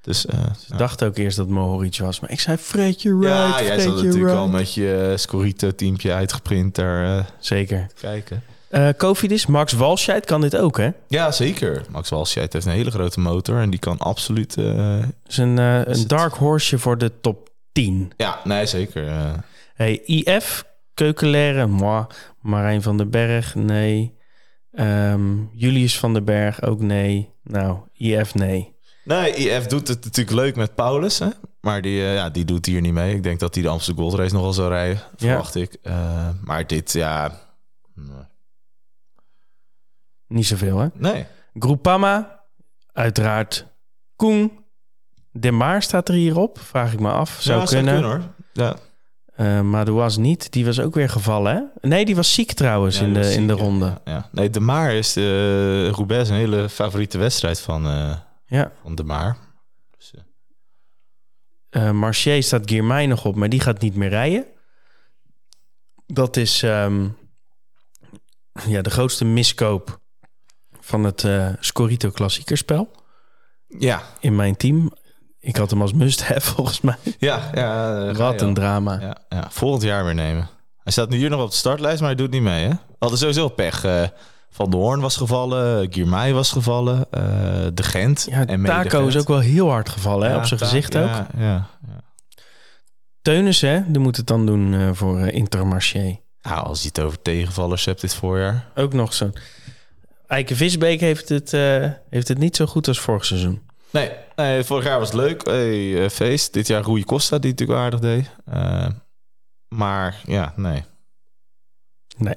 Dus eh, ik dacht ook eerst dat Mohoric was. Maar ik zei Fredje Wright, ja, jij zat natuurlijk al met je Scorito-teampje uitgeprint daar eh, Zeker. kijken. Eh Kofidis, Max Walscheid kan dit ook, hè? Ja, zeker. Max Walscheid heeft een hele grote motor en die kan absoluut... eh, is een, eh, Is een het- dark horseje voor de top 10. ja, nee, zeker. Hey, IF, Keukelaire, moi. Marijn van den Berg, nee. Ehm, Julius van den Berg, ook nee. Nou, IF, nee. Nee, IF doet het natuurlijk leuk met Paulus, hè? maar die, ja, die doet hier niet mee. Ik denk dat hij de Amsterdam Gold Race nog wel zou rijden, verwacht ik. Maar dit, ja... Niet zoveel, hè? Nee. Groupama, uiteraard Koen. De Maar staat er hierop, vraag ik me af. Zou Ja, kunnen. hoor. Ja. Eh, maar de was niet. Die was ook weer gevallen, hè? Nee, die was ziek trouwens Ja, in, de, in de ronde. Ja, ja. Nee, De Maar is de Roubaix een hele favoriete wedstrijd van, eh, Ja. van De Maar. Dus, Eh Marché staat Girmay nog op, maar die gaat niet meer rijden. Dat is ehm, ja, de grootste miskoop van het eh Scorito klassiekerspel ja, in mijn team. Ik had hem als must-have [laughs] volgens mij. ja, ja. Wat een drama. Ja, ja, volgend jaar weer nemen. Hij staat nu hier nog op de startlijst, maar hij doet niet mee. Hè? We hadden sowieso pech. eh, Van de Hoorn was gevallen, Girmay was gevallen, eh, De Gent. Ja, en Taco Gent. is ook wel heel hard gevallen hè, op zijn gezicht ook. Ja, ja, ja. Teunis, hè, die moet het dan doen voor Intermarché. Nou, als je het over tegenvallers hebt dit voorjaar. Ook nog zo'n... Eike Visbeek heeft het, eh, heeft het niet zo goed als vorig seizoen. Nee, nee vorig jaar was het leuk. Hey, eh, feest. Dit jaar Rui Costa, die het natuurlijk aardig deed. Eh, maar ja, nee. Nee.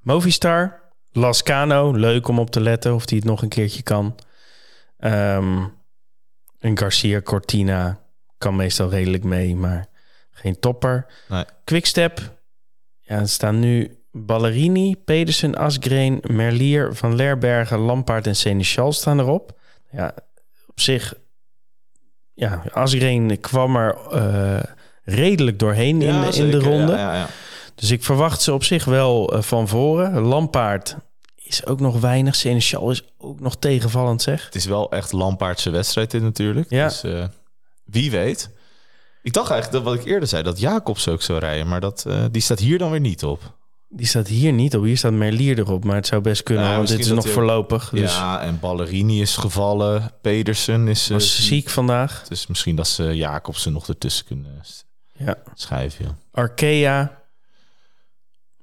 Movistar, Lascano, leuk om op te letten of hij het nog een keertje kan. Ehm en Garcia Cortina kan meestal redelijk mee, maar geen topper. Nee. Quickstep, ja, er staan nu Ballerini, Pedersen, Asgreen, Merlier, Van Lerbergen, Lampaard en Seneschal staan erop. Ja, op zich, ja, Asgreen kwam er eh, redelijk doorheen in, Ja, in zeker. de ronde. Ja, ja, ja. Dus ik verwacht ze op zich wel eh, van voren. Lampaard is ook nog weinig. Seneschal is ook nog tegenvallend, zeg. Het is wel echt Lampaardse wedstrijd dit natuurlijk. Ja. Dus eh, wie weet. Ik dacht eigenlijk dat wat ik eerder zei, dat Jacobs ook zou rijden. Maar dat, die staat hier dan weer niet op. Die staat hier niet op. Hier staat Merlier erop. Maar het zou best kunnen, Ja, want dit is nog hij voorlopig. Dus Ja, en Ballerini is gevallen. Pedersen is was ziek vandaag. Dus misschien dat ze Jacobsen nog ertussen kunnen Ja. schrijven. joh. Arkea,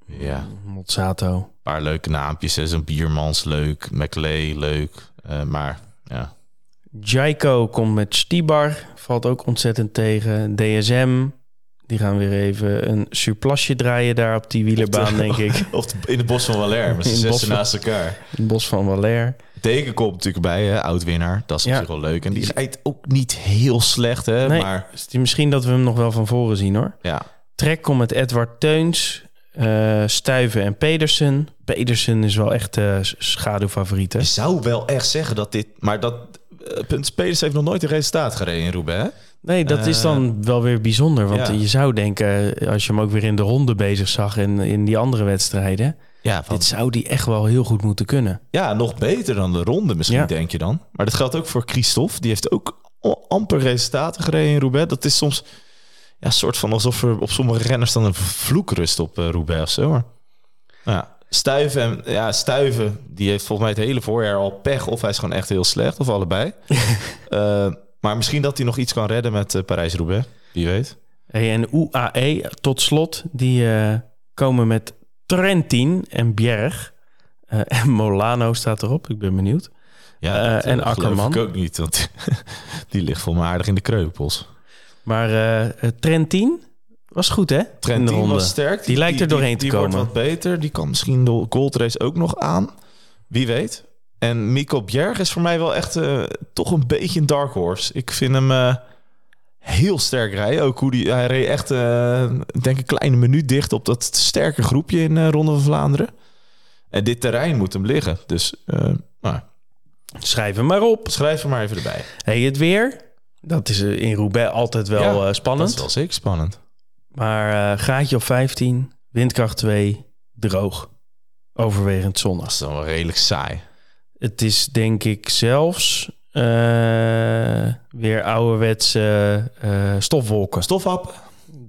Ja, een Mozzato. paar leuke naampjes. Zo'n Biermans leuk. McLeay leuk. Eh, maar ja, Jaiko komt met Stibar. Valt ook ontzettend tegen. DSM. Die gaan weer even een surplasje draaien daar op die wielerbaan, denk ik. [laughs] Of in het bos van Valère, met z'n zessen naast elkaar. In het bos van Waller. Deken komt natuurlijk bij, hè? oud-winnaar. Dat is Ja. zich wel leuk. En die rijdt ook niet heel slecht, hè? Nee, Maar misschien dat we hem nog wel van voren zien, hoor. ja, Trek komt met Edward Teuns, eh Stuiven en Pedersen. Pedersen is wel echt eh schaduwfavoriet, hè? je zou wel echt zeggen dat dit... Maar dat... eh, Punt Spelers heeft nog nooit een resultaat gereden in Roubaix, hè? Nee, dat is dan wel weer bijzonder. Want ja. je zou denken, als je hem ook weer in de ronde bezig zag... en in die andere wedstrijden... Ja, van, dit zou die echt wel heel goed moeten kunnen. ja, nog beter dan de ronde misschien, Ja. denk je dan. Maar dat geldt ook voor Christophe. Die heeft ook amper resultaten gereden in Roubaix. Dat is soms ja, een soort van alsof er op sommige renners dan een vloek rust op eh, Roubaix of zo. Maar, ja, Stuiven, en, ja, Stuiven, die heeft volgens mij het hele voorjaar al pech. Of hij is gewoon echt heel slecht, of allebei. [laughs] Eh, maar misschien dat hij nog iets kan redden met eh, Parijs-Roubaix. Wie weet. Hey, en UAE, tot slot, die eh, komen met Trentin en Bjerg. Eh, [laughs] en Molano staat erop, ik ben benieuwd. Ja, dat, en Akkerman. ik ook niet, want [laughs] die ligt voor me aardig in de kreupels. Maar Trentin was goed, hè? Trentin was sterk. Die lijkt er doorheen te die komen. wordt wat beter. Die kan misschien de Gold Race ook nog aan. Wie weet. En Mikko Bjerg is voor mij wel echt eh, toch een beetje een dark horse. Ik vind hem eh, heel sterk rijden. Ook hoe die, hij reed echt, eh, ik denk een kleine minuut dicht op dat sterke groepje in Ronde van Vlaanderen. En dit terrein moet hem liggen. Dus nou, Schrijf hem maar op. schrijf hem maar even erbij. Hey, het weer. Dat is in Roubaix altijd wel Ja, eh, Dat spannend. is wel zeker spannend. Maar gaatje op 15, windkracht 2, droog. Overwegend Dat zonnig. is dan wel redelijk saai. Het is denk ik zelfs eh, weer ouderwetse eh stofwolken. Stofhap.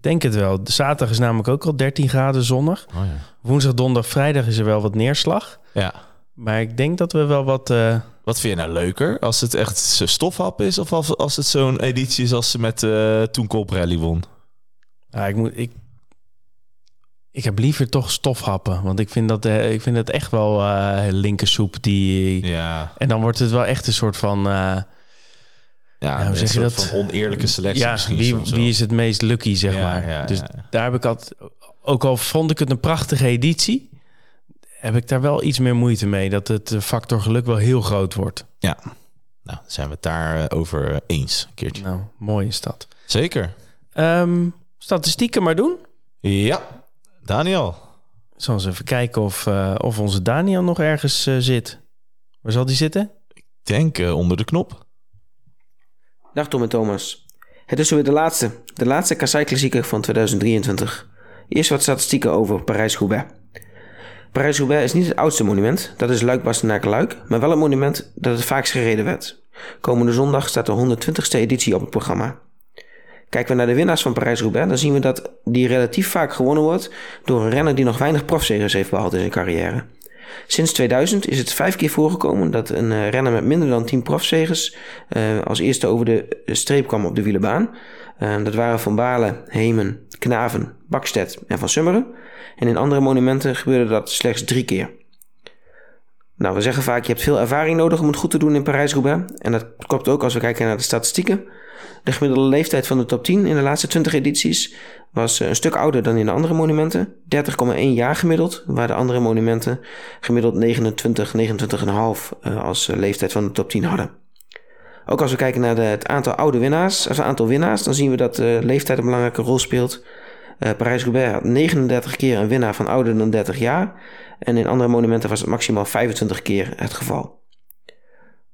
Denk het wel. De zaterdag is namelijk ook al 13 graden zonnig. Oh ja. Woensdag, donderdag, vrijdag is er wel wat neerslag. Ja. Maar ik denk dat we wel wat... eh, Wat vind je nou leuker? Als het echt stofhap is of als, als het zo'n editie is als ze met toen Colbrelli won? ja, ik, moet, ik, ik heb liever toch stofhappen. Want ik vind dat, eh, ik vind het echt wel eh linkersoep die... Ja. En dan wordt het wel echt een soort van... eh, Ja, hoe een zeg je soort dat? van oneerlijke selectie ja, wie, wie is het meest lucky, zeg Ja, maar. ja, dus daar heb ik altijd... Ook al vond ik het een prachtige editie... heb ik daar wel iets meer moeite mee. Dat het factor geluk wel heel groot wordt. Ja. Nou, zijn we het daarover over eens een keertje. Nou, mooi is dat. Zeker. Ehm, statistieken maar doen. Ja. Daniel. Ik zal eens even kijken of, eh, of onze Daniel nog ergens eh, zit. Waar zal die zitten? Denk eh, onder de knop. Dag Tom en Thomas. Het is weer de laatste, de laatste Kassai Klassieker van 2023. Eerst wat statistieken over Parijs-Roubaix. Parijs-Roubaix is niet het oudste monument, dat is Luik-Bastenaken-Luik, maar wel het monument dat het vaakst gereden werd. Komende zondag staat de 120ste editie op het programma. Kijken we naar de winnaars van Parijs-Roubaix, dan zien we dat die relatief vaak gewonnen wordt door een renner die nog weinig profzegers heeft behaald in zijn carrière. Sinds 2000 is het vijf keer voorgekomen dat een uh, renner met minder dan 10 profzegers uh, als eerste over de streep kwam op de wielenbaan. Uh, dat waren Van Balen, Hemen, Knaven, Bakstedt en Van Summeren. En in andere monumenten gebeurde dat slechts drie keer. Nou, we zeggen vaak, je hebt veel ervaring nodig om het goed te doen in Parijs-Roubaix. En dat klopt ook als we kijken naar de statistieken. De gemiddelde leeftijd van de top 10 in de laatste 20 edities was een stuk ouder dan in de andere monumenten. 30,1 jaar gemiddeld, waar de andere monumenten gemiddeld 29, 29,5 als leeftijd van de top 10 hadden. Ook als we kijken naar het aantal oude winnaars, als aantal winnaars, dan zien we dat de leeftijd een belangrijke rol speelt. Uh, Parijs-Roubaix had 39 keer een winnaar van ouder dan 30 jaar. En in andere monumenten was het maximaal 25 keer het geval.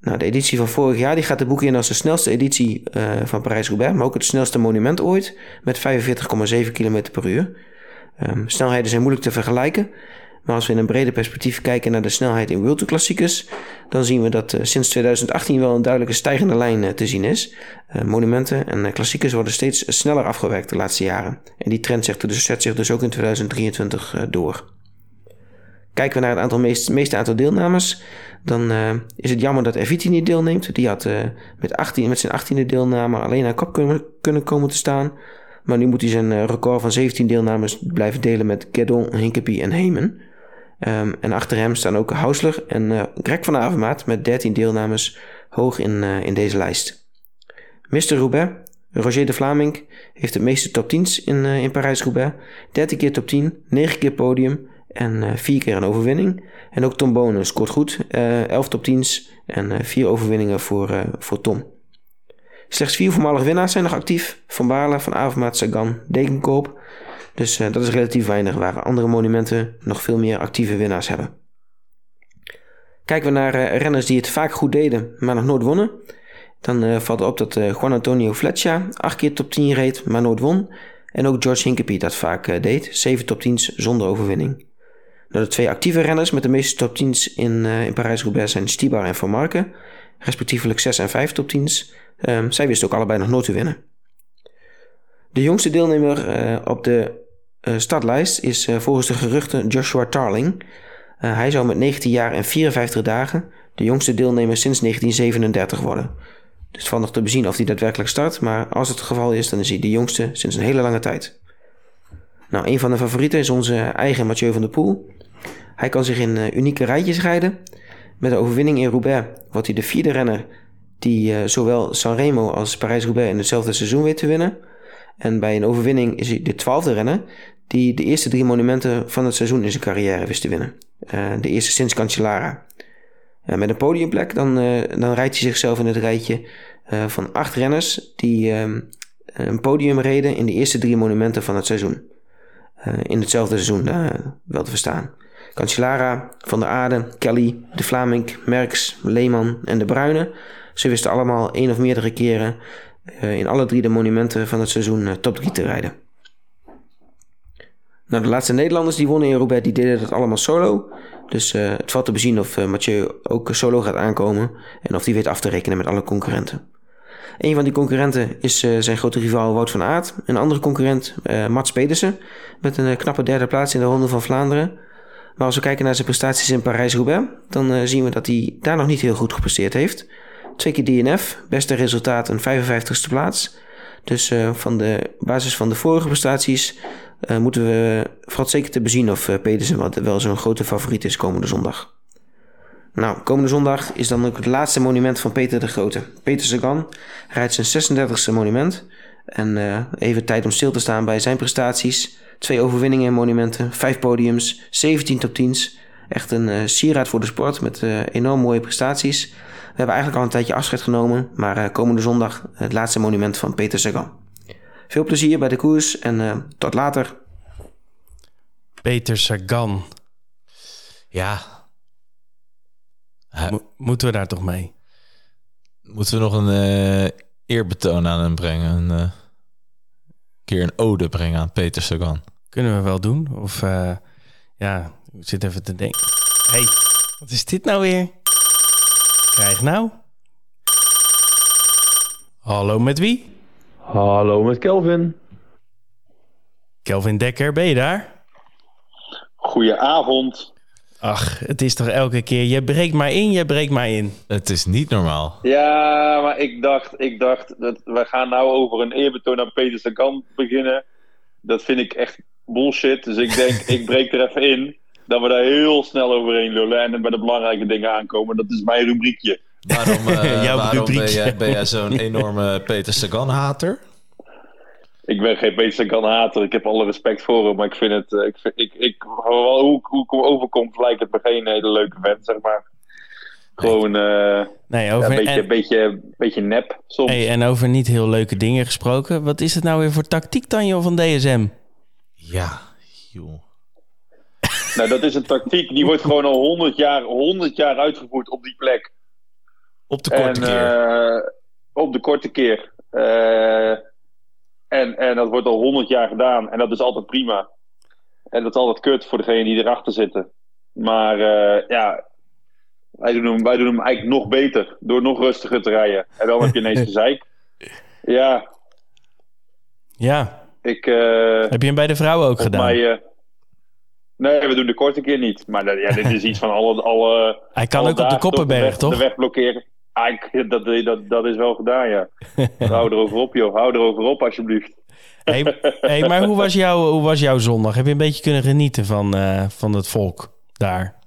Nou, de editie van vorig jaar die gaat de boeken in als de snelste editie uh, van Parijs-Roubaix, maar ook het snelste monument ooit met 45,7 km per uur. Um, snelheden zijn moeilijk te vergelijken, maar als we in een breder perspectief kijken naar de snelheid in World klassiekers, dan zien we dat uh, sinds 2018 wel een duidelijke stijgende lijn uh, te zien is. monumenten en klassiekers worden steeds sneller afgewerkt de laatste jaren. En die trend zet, dus, zet zich dus ook in 2023 door. Kijken we naar het aantal meest, meeste aantal deelnemers, dan uh, is het jammer dat Eviti niet deelneemt. Die had uh, met, 18, met zijn 18e deelname alleen aan kop kunnen, kunnen komen te staan. Maar nu moet hij zijn uh, record van 17 deelnames blijven delen met Gedon, Hinkepie en Hemen. Um, en achter hem staan ook Hausler en Greg van Avermaat met 13 deelnames hoog in, in deze lijst. Mr. Roubaix, Roger de Vlaming, heeft de meeste top 10's in, in Parijs-Roubaix. 13 keer top 10, 9 keer podium en uh, vier keer een overwinning. En ook Tom Bonen scoort goed. Uh, 11 top 10's en uh, vier overwinningen voor, voor Tom. Slechts vier voormalige winnaars zijn nog actief. Van Baarle, Van Avermaat, Sagan, Dekenkoop. Dus dat is relatief weinig, waar andere monumenten nog veel meer actieve winnaars hebben. Kijken we naar renners die het vaak goed deden, maar nog nooit wonnen. Dan valt op dat Juan Antonio Fletcher acht keer top 10 reed, maar nooit won. En ook George Hinkepie dat vaak deed, zeven top 10's zonder overwinning. De twee actieve renners met de meeste top 10's in, uh, in Parijs-Roubaix zijn Stibar en Van Marken, respectievelijk 6 en 5 top 10's. Um, ehm, zij wisten ook allebei nog nooit te winnen. De jongste deelnemer uh, op de uh, startlijst is volgens de geruchten Joshua Tarling. hij zou met 19 jaar en 54 dagen de jongste deelnemer sinds 1937 worden. Dus het valt nog te bezien of hij daadwerkelijk start, maar als het geval is, dan is hij de jongste sinds een hele lange tijd. Nou, een van de favorieten is onze eigen Mathieu van der Poel. Hij kan zich in uh, unieke rijtjes rijden. Met de overwinning in Roubaix wordt hij de vierde renner die uh, zowel Sanremo als Parijs-Roubaix in hetzelfde seizoen weet te winnen. En bij een overwinning is hij de twaalfde renner die de eerste drie monumenten van het seizoen in zijn carrière wist te winnen. Uh, de eerste sinds Cancellara. met een podiumplek dan, dan rijdt hij zichzelf in het rijtje van acht renners die ehm, een podium reden in de eerste drie monumenten van het seizoen. In hetzelfde seizoen wel te verstaan. Cancellara, Van der Aarde, Kelly, De Vlaming, Merks, Leeman en De Bruyne. Ze wisten allemaal één of meerdere keren uh, in alle drie de monumenten van het seizoen top 3 te rijden. Nou, de laatste Nederlanders die wonnen in Roubaix, die deden dat allemaal solo. Dus het valt te bezien of Mathieu ook solo gaat aankomen en of hij weet af te rekenen met alle concurrenten. Een van die concurrenten is zijn grote rivaal Wout van Aert. Een andere concurrent, Mats Pedersen, met een knappe derde plaats in de Ronde van Vlaanderen. Maar als we kijken naar zijn prestaties in Parijs-Roubaix, dan uh, zien we dat hij daar nog niet heel goed gepresteerd heeft. Twee keer DNF, beste resultaat een 55ste plaats. Dus uh, van de basis van de vorige prestaties uh, moeten we vooral zeker te bezien of Pedersen wel zo'n grote favoriet is komende zondag. Nou, komende zondag is dan ook het laatste monument van Peter de Grote. Peter Sagan rijdt zijn 36e monument. En even tijd om stil te staan bij zijn prestaties. Twee overwinningen in monumenten, vijf podiums, 17 top 10's. Echt een uh, sieraad voor de sport met uh, enorm mooie prestaties. We hebben eigenlijk al een tijdje afscheid genomen, maar komende zondag het laatste monument van Peter Sagan. Veel plezier bij de koers en tot later. Peter Sagan. Ja. Mo moeten we daar toch mee? Moeten we nog een eerbetoon aan hem brengen? Een, keer een ode brengen aan Peter Sagan. Kunnen we wel doen. Of uh, ja, ik zit even te denken. hey, wat is dit nou weer? Krijg nou. Hallo, met wie? Hallo, met Kelvin. Kelvin Dekker, ben je daar? Goedenavond. Ach, het is toch elke keer, je breekt maar in, je breekt maar in. Het is niet normaal. Ja, maar ik dacht, ik dacht dat we gaan nou over een eerbetoon aan Peter Sagan beginnen. Dat vind ik echt bullshit. Dus ik denk, [laughs] ik breek er even in. Dat we daar heel snel overheen lullen en bij de belangrijke dingen aankomen. Dat is mijn rubriekje. Waarom, [laughs] eh, Jouw waarom ben rubriekje. jij, ben jij zo'n [laughs] enorme Peter Sagan-hater? Ik ben geen Peter Sagan hater. Ik heb alle respect voor hem. Maar ik vind het, eh, ik, vind, ik, ik, hoe, hoe ik hem overkom, lijkt het me geen hele leuke vent, zeg maar. Gewoon eh, Nee, ja, over, een beetje, en, beetje, beetje nep soms. hey, en over niet heel leuke dingen gesproken. Wat is het nou weer voor tactiek dan, joh, van DSM? Ja, joh. Nou, dat is een tactiek die wordt gewoon al 100 jaar, 100 jaar uitgevoerd op die plek. Op de korte en, keer. eh, op de korte keer. Eh, en, en dat wordt al 100 jaar gedaan. En dat is altijd prima. En dat is altijd kut voor degene die erachter zitten. Maar eh, ja, wij doen, hem, wij doen hem eigenlijk nog beter. Door nog rustiger te rijden. En dan heb je ineens gezeik. [laughs] Ja, Ja, ik... eh, heb je hem bij de vrouwen ook gedaan? mij... eh, nee, we doen de korte keer niet. Maar ja, dit is iets van alle... alle Hij kan alle ook op de Koppenberg, weg, toch? De weg blokkeren. Ah, ik- dat, dat, dat is wel gedaan, ja. [laughs] Hou erover op, joh. Hou erover op, alsjeblieft. Hey, hey, maar hoe was, jouw, hoe was jouw zondag? Heb je een beetje kunnen genieten van, eh, van het volk daar?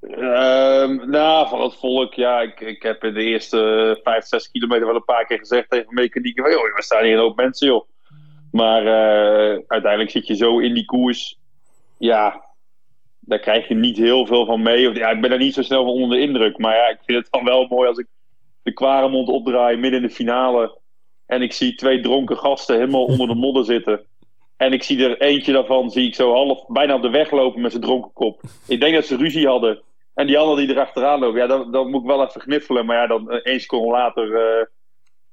Ehm, nou, van het volk, ja. Ik, ik heb in de eerste 5, 6 kilometer wel een paar keer gezegd tegen mechanieken: van, joh, we staan hier een hoop mensen, joh. Maar eh, uiteindelijk zit je zo in die koers. Ja, daar krijg je niet heel veel van mee. Of, ja, ik ben daar niet zo snel van onder de indruk. Maar ja, ik vind het dan wel mooi als ik de Kwaremond opdraai midden in de finale. En ik zie twee dronken gasten helemaal onder de modder zitten. En ik zie er eentje daarvan, zie ik zo half bijna op de weg lopen met zijn dronken kop. Ik denk dat ze ruzie hadden. En die andere die erachteraan loopt, ja, dan, dan moet ik wel even gniffelen. Maar ja, dan eh, één seconde later eh,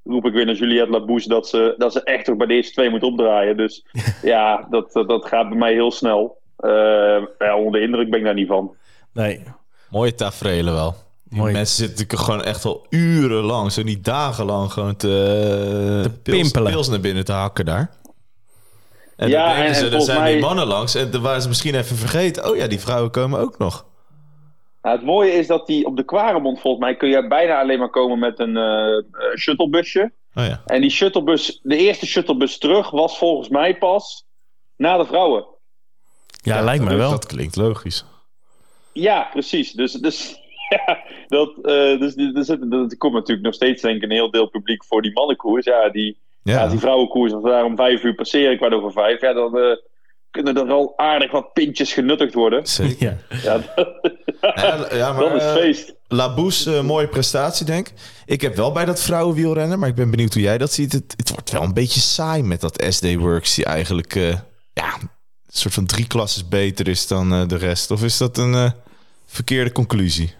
roep ik weer naar Juliette Labouche dat ze, dat ze echt toch bij de eerste twee moet opdraaien. Dus [laughs] ja, dat, dat, dat gaat bij mij heel snel. Eh, ja, onder de indruk ben ik daar niet van. Nee. Mooie tafereelen wel. Mooi. mensen zitten natuurlijk gewoon echt al urenlang, zo niet dagenlang, gewoon te, Te pils, pimpelen. pils naar binnen te hakken daar. En Ja, dan denken en- ze, en er volgens zijn mij- die mannen langs en dan waren ze misschien even vergeten. Oh ja, die vrouwen komen ook nog. Nou, het mooie is dat die op de Kwaremond, volgens mij, kun je bijna alleen maar komen met een eh, eh, shuttlebusje. Oh ja. En die shuttlebus, de eerste shuttlebus terug was volgens mij pas na de vrouwen. Ja, lijkt mij dat, wel. Dat klinkt logisch. Ja, precies. Dus, dus, [laughs] ja, dat, eh, dus, dus, er komt natuurlijk nog steeds denk ik een heel deel publiek voor die mannenkoers. Ja, die, ja. Ja, die vrouwenkoers, als we daar om vijf uur passeren, kwart over vijf, ja, dan eh, kunnen er wel aardig wat pintjes genuttigd worden. zeker. Ja. Ja, [laughs] Ja, ja, maar, [laughs] dan is eh, feest. Laboes, mooie prestatie, denk ik. Ik heb wel bij dat vrouwenwielrennen, maar ik ben benieuwd hoe jij dat ziet. Het, het wordt wel een beetje saai met dat SD Works, die eigenlijk eh, ja, een soort van drie klasses beter is dan eh, de rest. Of is dat een eh, verkeerde conclusie?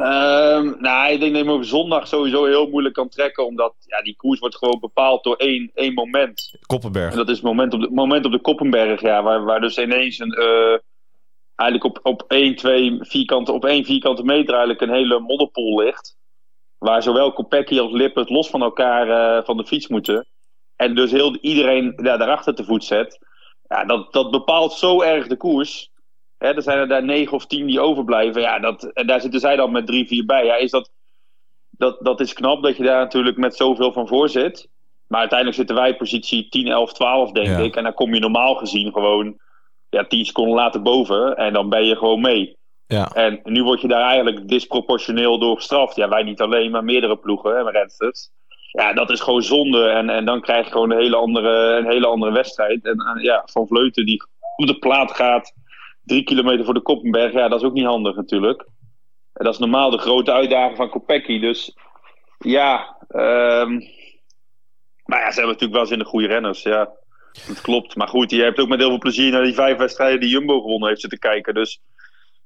Ehm, nou, ik denk dat je hem over zondag sowieso heel moeilijk kan trekken, omdat ja, die koers wordt gewoon bepaald door één, één moment. Koppenberg. En dat is het moment op de, moment op de Koppenberg, ja, waar, waar dus ineens een, eh, eigenlijk op, op, één, twee vierkante, op één vierkante meter eigenlijk een hele modderpool ligt. Waar zowel Kopecky als Lippert los van elkaar eh, van de fiets moeten. En dus heel iedereen ja, daarachter te voet zet. Ja, dat, dat bepaalt zo erg de koers. Hè, er zijn er daar negen of tien die overblijven. Ja, dat, en daar zitten zij dan met drie, vier bij. Ja, is dat, dat, dat is knap dat je daar natuurlijk met zoveel van voor zit. Maar uiteindelijk zitten wij positie 10, 11, 12, denk Ja. ik. En dan kom je normaal gezien gewoon ja, 10 seconden later boven. En dan ben je gewoon mee. Ja. En nu word je daar eigenlijk disproportioneel door gestraft. Ja, wij niet alleen, maar meerdere ploegen en rensters. Ja, dat is gewoon zonde. En, en dan krijg je gewoon een hele andere, een hele andere wedstrijd. En ja, Van Vleuten die op de plaat gaat. Drie kilometer voor de Koppenberg. Ja, dat is ook niet handig natuurlijk. En dat is normaal de grote uitdaging van Kopecky. Dus ja, ehm maar ja, ze hebben natuurlijk wel eens in de goede renners. Ja, dat klopt. Maar goed, je hebt ook met heel veel plezier naar die vijf wedstrijden die Jumbo gewonnen heeft zitten kijken. Dus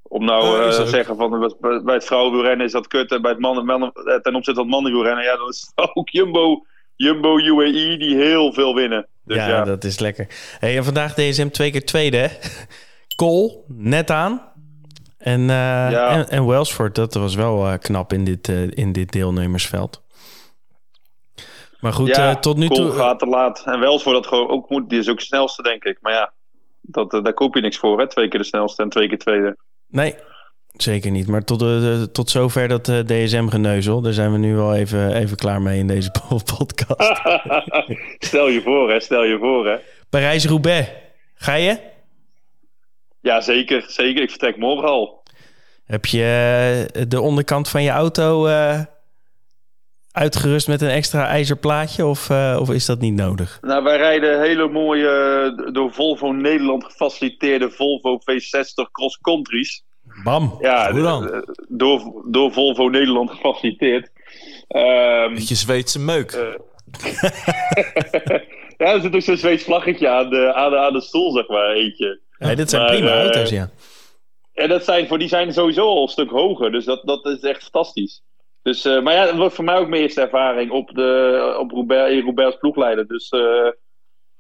om nou Ja, eh zeggen van bij- het vrouwenwielrennen is dat kut en bij het mannen, mannen, eh, ten opzichte van het mannenwielrennen, ja, dan is het [laughs] ook Jumbo, Jumbo UAE die heel veel winnen. Dus ja, ja, dat is lekker. Hey, en vandaag DSM twee keer tweede, hè? Cole, net aan. En, eh, Ja. en, en Welsford, dat was wel eh, knap in dit, eh, in dit deelnemersveld. Maar goed, ja, tot nu toe... gaat te laat. En Wels voor dat gewoon ook moet, die is ook snelste denk ik. Maar ja, dat, daar koop je niks voor hè, twee keer de snelste en twee keer tweede. Nee, zeker niet. Maar tot, uh, tot zover dat uh, DSM-geneuzel. Daar zijn we nu wel even, even klaar mee in deze [laughs] podcast. [laughs] stel je voor, hè. Stel je voor, hè. Parijs-Roubaix. Ga je? Ja, zeker. Zeker. Ik vertrek morgen al. Heb je uh, de onderkant van je auto uitgerust met een extra ijzerplaatje of, uh, of is dat niet nodig? Nou, wij rijden hele mooie door Volvo Nederland gefaciliteerde Volvo V60 cross countries. Bam, ja, door, door Volvo Nederland gefaciliteerd. Um, Beetje Zweedse meuk. Uh, [laughs] ja, er zit ook zo'n Zweeds vlaggetje aan de, aan, de, aan de stoel, zeg maar, eentje. Ja, dit zijn maar, prima uh, auto's, ja. En dat zijn, voor die zijn sowieso al een stuk hoger, dus dat, dat is echt fantastisch. Dus, uh, maar ja, dat wordt voor mij ook mijn eerste ervaring op, de, op Roubaix, Roubaix als ploegleider. Dus uh,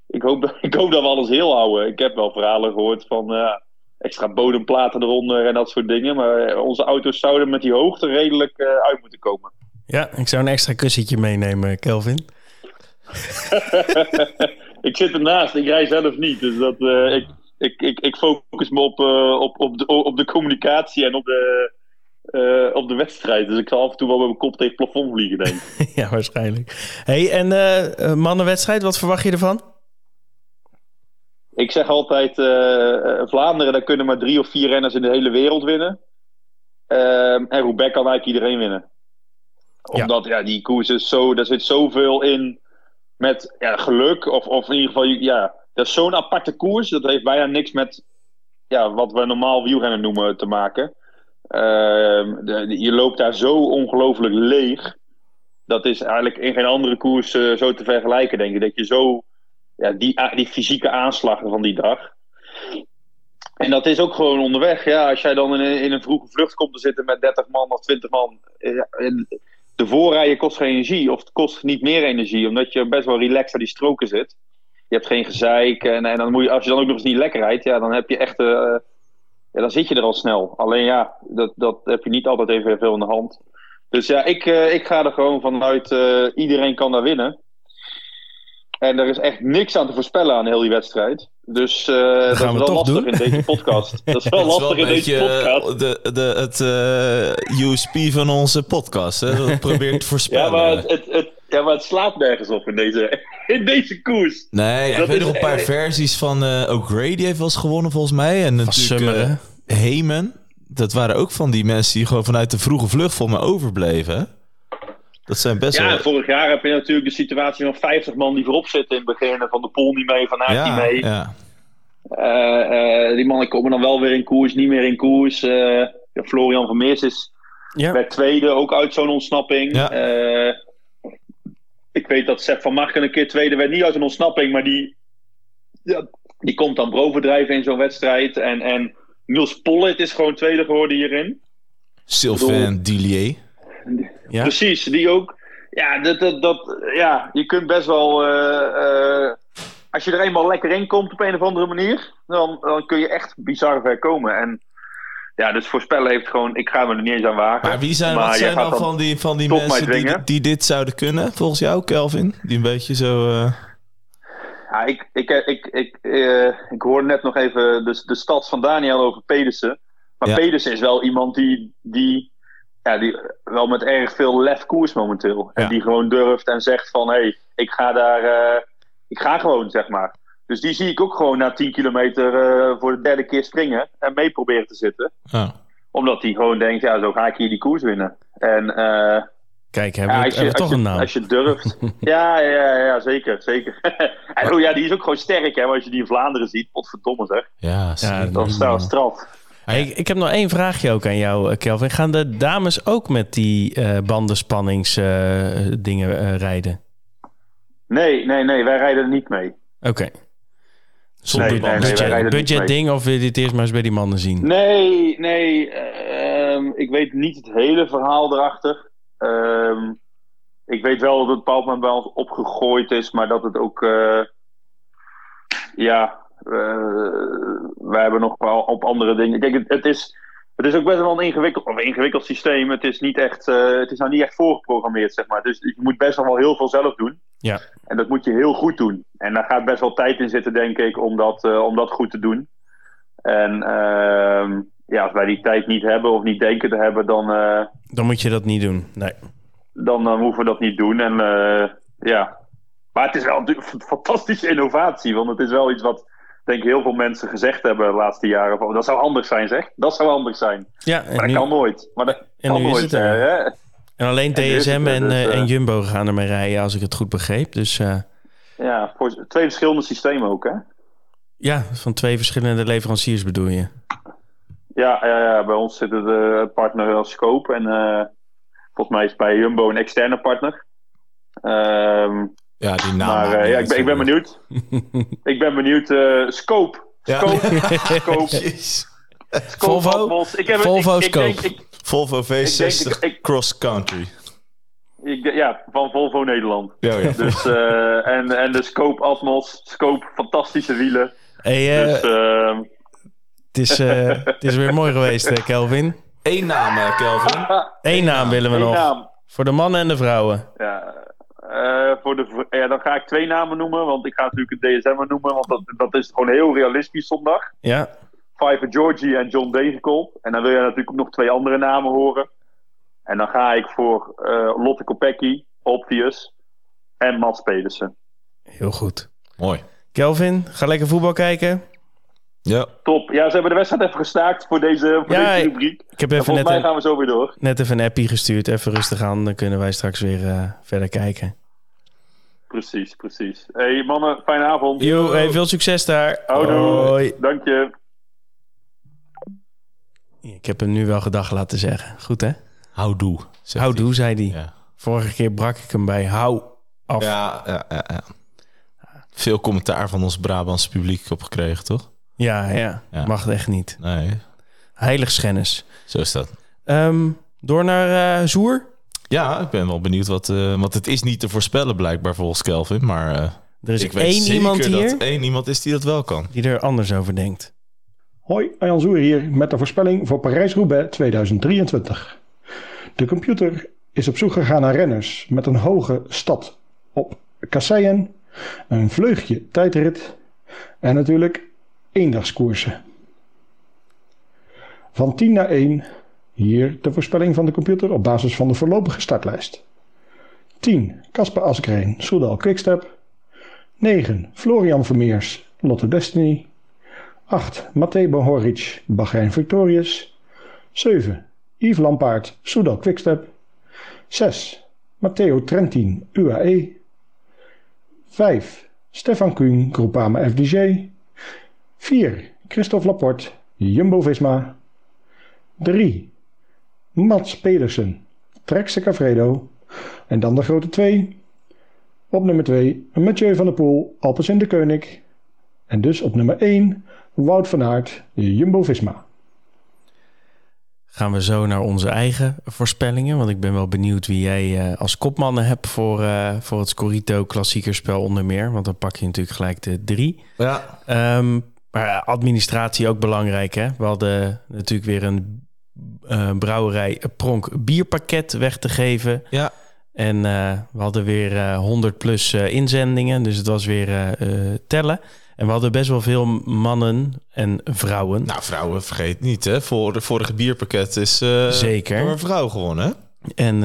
ik, hoop, [laughs] ik hoop dat we alles heel houden. Ik heb wel verhalen gehoord van uh, extra bodemplaten eronder en dat soort dingen. Maar onze auto's zouden met die hoogte redelijk uit moeten komen. Ja, ik zou een extra kussentje meenemen, Kelvin. [laughs] ik zit ernaast, ik rij zelf niet. Dus dat, ik, ik, ik, ik focus me op, op, op, de, op de communicatie en op de, uh, op de wedstrijd. Dus ik zal af en toe wel met mijn kop tegen het plafond vliegen, denk ik. [laughs] ja, waarschijnlijk. hey, en uh, mannenwedstrijd, wat verwacht je ervan? Ik zeg altijd, uh, Vlaanderen, daar kunnen maar drie of vier renners in de hele wereld winnen. Ehm, en Roubaix kan eigenlijk iedereen winnen. Omdat, ja, ja die koers is zo, daar zit zoveel in met ja, geluk. Of, of in ieder geval, ja, dat is zo'n aparte koers. Dat heeft bijna niks met ja, wat we normaal wielrennen noemen te maken. Uh, de, je loopt daar zo ongelooflijk leeg. Dat is eigenlijk in geen andere koers uh, zo te vergelijken, denk ik. Dat je zo, ja, die, die fysieke aanslagen van die dag. En dat is ook gewoon onderweg. Ja, als jij dan in een, vroege vlucht komt te zitten met 30 man of 20 man. Ja, de voorrijden kost geen energie, of het kost niet meer energie, omdat je best wel relaxed aan die stroken zit. Je hebt geen gezeik. En, en dan moet je, als je dan ook nog eens niet lekker rijdt, ja, dan heb je echt. Uh, ja, dan zit je er al snel. Alleen ja, dat, dat heb je niet altijd even veel in de hand. Dus ja, ik, uh, ik ga er gewoon vanuit, uh, iedereen kan daar winnen. En er is echt niks aan te voorspellen aan heel die wedstrijd. Dus uh, dat, [laughs] dat is wel lastig doen. in deze podcast. Dat is wel dat lastig is wel in deze podcast. De, de, het USP van onze podcast. Hè? Dat probeert te [laughs] voorspellen. ja, maar het, het, het, ja, maar het slaat nergens op in deze, [laughs] in deze koers. Nee, ik weet nog een paar versies van uh, O'Grady heeft wel eens gewonnen volgens mij. En natuurlijk uh, Heyman. Dat waren ook van die mensen die gewoon vanuit de vroege vlucht voor me overbleven. Dat zijn best ja, wel... vorig jaar heb je natuurlijk de situatie van 50 man die voorop zitten in het begin. Van de pool niet mee, Van Aert ja, niet mee. Ja. Uh, die mannen komen dan wel weer in koers, niet meer in koers. Florian van Meers is ja. werd tweede, ook uit zo'n ontsnapping. Ja. Ik weet dat Sepp van Marken een keer tweede werd. Niet uit een ontsnapping, maar die, ja, die komt dan bovendrijven in zo'n wedstrijd. En, en Niels Pollitt is gewoon tweede geworden hierin. Sylvain Dillier. Ja? Precies, die ook. Ja, dat, dat, dat, ja je kunt best wel... Uh, uh, als je er eenmaal lekker in komt op een of andere manier... dan, dan kun je echt bizar ver komen. En ja, dus voorspellen heeft gewoon... Ik ga me er niet eens aan wagen. Maar wie zijn, maar wat zijn dan van die, van die mensen die, die dit zouden kunnen, volgens jou, Kelvin? Die een beetje zo... Uh... Ja, ik, ik, ik, ik, uh, ik hoorde net nog even de, de stad van Daniel over Pedersen. Maar Ja. Pedersen is wel iemand die, die, ja, die wel met erg veel lef koers momenteel. En Ja. die gewoon durft en zegt van... Hé, hey, ik ga daar... eh, ik ga gewoon, zeg maar. Dus die zie ik ook gewoon na 10 kilometer eh, voor de derde keer springen. En mee proberen te zitten. Omdat hij gewoon denkt, ja, zo ga ik hier die koers winnen. En eh, Kijk, hebben ja, we, als, je, hebben we als, toch een naam. als je durft. [laughs] ja, ja, ja, zeker. zeker. [laughs] en oh ja, die is ook gewoon sterk, hè. Maar als je die in Vlaanderen ziet, potverdomme zeg. Ja, Ja, is straf. straf. Hey, ik, ik heb nog één vraagje ook aan jou, eh, Kelvin. Gaan de dames ook met die eh bandenspanningsdingen eh, rijden? Nee, nee, nee, wij rijden er niet mee. Oké. Nee, nee, budget, ding of wil je dit eerst maar eens bij die mannen zien? Nee, nee. ehm, ik weet niet het hele verhaal erachter. Ehm, ik weet wel dat het bepaald moment bij ons opgegooid is, maar dat het ook. eh, ja, eh, wij hebben nog wel op andere dingen. Kijk, het, het is. Het is ook best wel een ingewikkeld, of een ingewikkeld systeem. Het is, niet echt, eh, het is nou niet echt voorgeprogrammeerd, zeg maar. Dus je moet best wel heel veel zelf doen. Ja. En dat moet je heel goed doen. En daar gaat best wel tijd in zitten, denk ik, om dat, eh, om dat goed te doen. En ehm, ja, als wij die tijd niet hebben of niet denken te hebben, dan, eh, Dan moet je dat niet doen. Nee. dan, dan hoeven we dat niet doen. En ja, maar het is wel een fantastische innovatie. Want het is wel iets wat, denk heel veel mensen gezegd hebben de laatste jaren. Van, dat zou anders zijn, zeg. Dat zou anders zijn. Ja, Maar en dat nu, kan nooit. Maar dat en kan nooit. het hè? en alleen en DSM er, en, dus, eh, en eh, Jumbo gaan ermee rijden, als ik het goed begreep. Dus eh, Ja, voor twee verschillende systemen ook, hè? ja, van twee verschillende leveranciers bedoel je. Ja, ja, ja bij ons zit het eh, partner als Scope. En volgens mij is bij Jumbo een externe partner. Ehm, Ja, die naam. maar eh, ja, ik, ben, ik ben benieuwd. [laughs] ik ben benieuwd. eh, Scope. Ja. Scope. [laughs] Scope. Volvo? Ik heb, Volvo ik, ik, Scope. denk- ik, Volvo V60 ik- ik- Cross Country. ik- ja, van Volvo Nederland. Ja, ja. Dus, eh, en, en de Scope Atmos. Scope, fantastische wielen. Hey, eh, Dus ehm, het, is, eh, het is weer mooi geweest, hè, Kelvin. Eén naam, Kelvin. Eén naam willen we één nog. naam. Voor de mannen en de vrouwen. Ja, eh, voor de, ja, dan ga ik twee namen noemen, want ik ga natuurlijk het DSM noemen, want dat, dat is gewoon heel realistisch zondag. Ja, Fiver Georgie en John Degenkolb. En dan wil je natuurlijk ook nog twee andere namen horen. En dan ga ik voor eh, Lotte Kopecky, Obvious en Mats Pedersen. heel goed. Mooi. Kelvin, ga lekker voetbal kijken. Ja. Top. Ja, ze hebben de wedstrijd even gestaakt voor deze, voor Ja, deze ik- rubriek. Ik heb En even volgens net mij gaan we zo weer door. net even een appie gestuurd. Even rustig aan, dan kunnen wij straks weer eh, verder kijken. Precies, precies. hey, mannen, fijne avond. Yo, hey, veel succes daar. Houdoe. Hoi. Dank je. Ik heb hem nu wel gedag laten zeggen. Goed hè? Houdoe. Houdoe, zei hij. Ja. Vorige keer brak ik hem bij hou af. Ja, ja, ja, ja. Veel commentaar van ons Brabants publiek opgekregen, toch? Ja, ja. Ja. Mag het echt niet. Nee, Heiligschennis. zo is dat. Ehm, door naar eh, Zoer. Ja, ik ben wel benieuwd wat... eh, want het is niet te voorspellen blijkbaar volgens Kelvin. Maar eh, Er is ik weet één zeker iemand hier dat één iemand is die dat wel kan. die er anders over denkt. Hoi, Arjan Zoer hier met de voorspelling voor Parijs-Roubaix 2023. De computer is op zoek gegaan naar renners met een hoge stad op kasseien, een vleugje tijdrit en natuurlijk eendagskoersen. Van 10 naar 1, hier de voorspelling van de computer op basis van de voorlopige startlijst. 10. Casper Asgreen, Soudal Quickstep. 9. Florian Vermeers, Lotto Destiny. 8. Matej Bohoric, Bahrein Victorious. 7. Yves Lampaard, Soudal Quickstep. 6. Matteo Trentin, UAE. 5. Stefan Kuhn, Groupama FDJ. 4. Christophe Laporte, Jumbo-Visma. 3. Mats Pedersen, Trek Cavredo. En dan de grote 2. Op nummer 2 Mathieu van der Poel, Alpes in de Koning. En dus op nummer 1 Wout van Aert, Jumbo-Visma. Gaan we zo naar onze eigen voorspellingen. Want ik ben wel benieuwd wie jij eh, als kopmannen hebt voor, eh, voor het Scorito klassiekerspel onder meer. Want dan pak je natuurlijk gelijk de drie. Ja. Ehm, maar administratie ook belangrijk hè. We hadden natuurlijk weer een eh, brouwerij Pronk bierpakket weg te geven. Ja. En eh, we hadden weer eh 100 plus eh, inzendingen. Dus het was weer tellen. En we hadden best wel veel mannen en vrouwen. Nou, vrouwen, vergeet niet, hè. Voor de vorige bierpakket is Zeker. door een vrouw gewonnen? En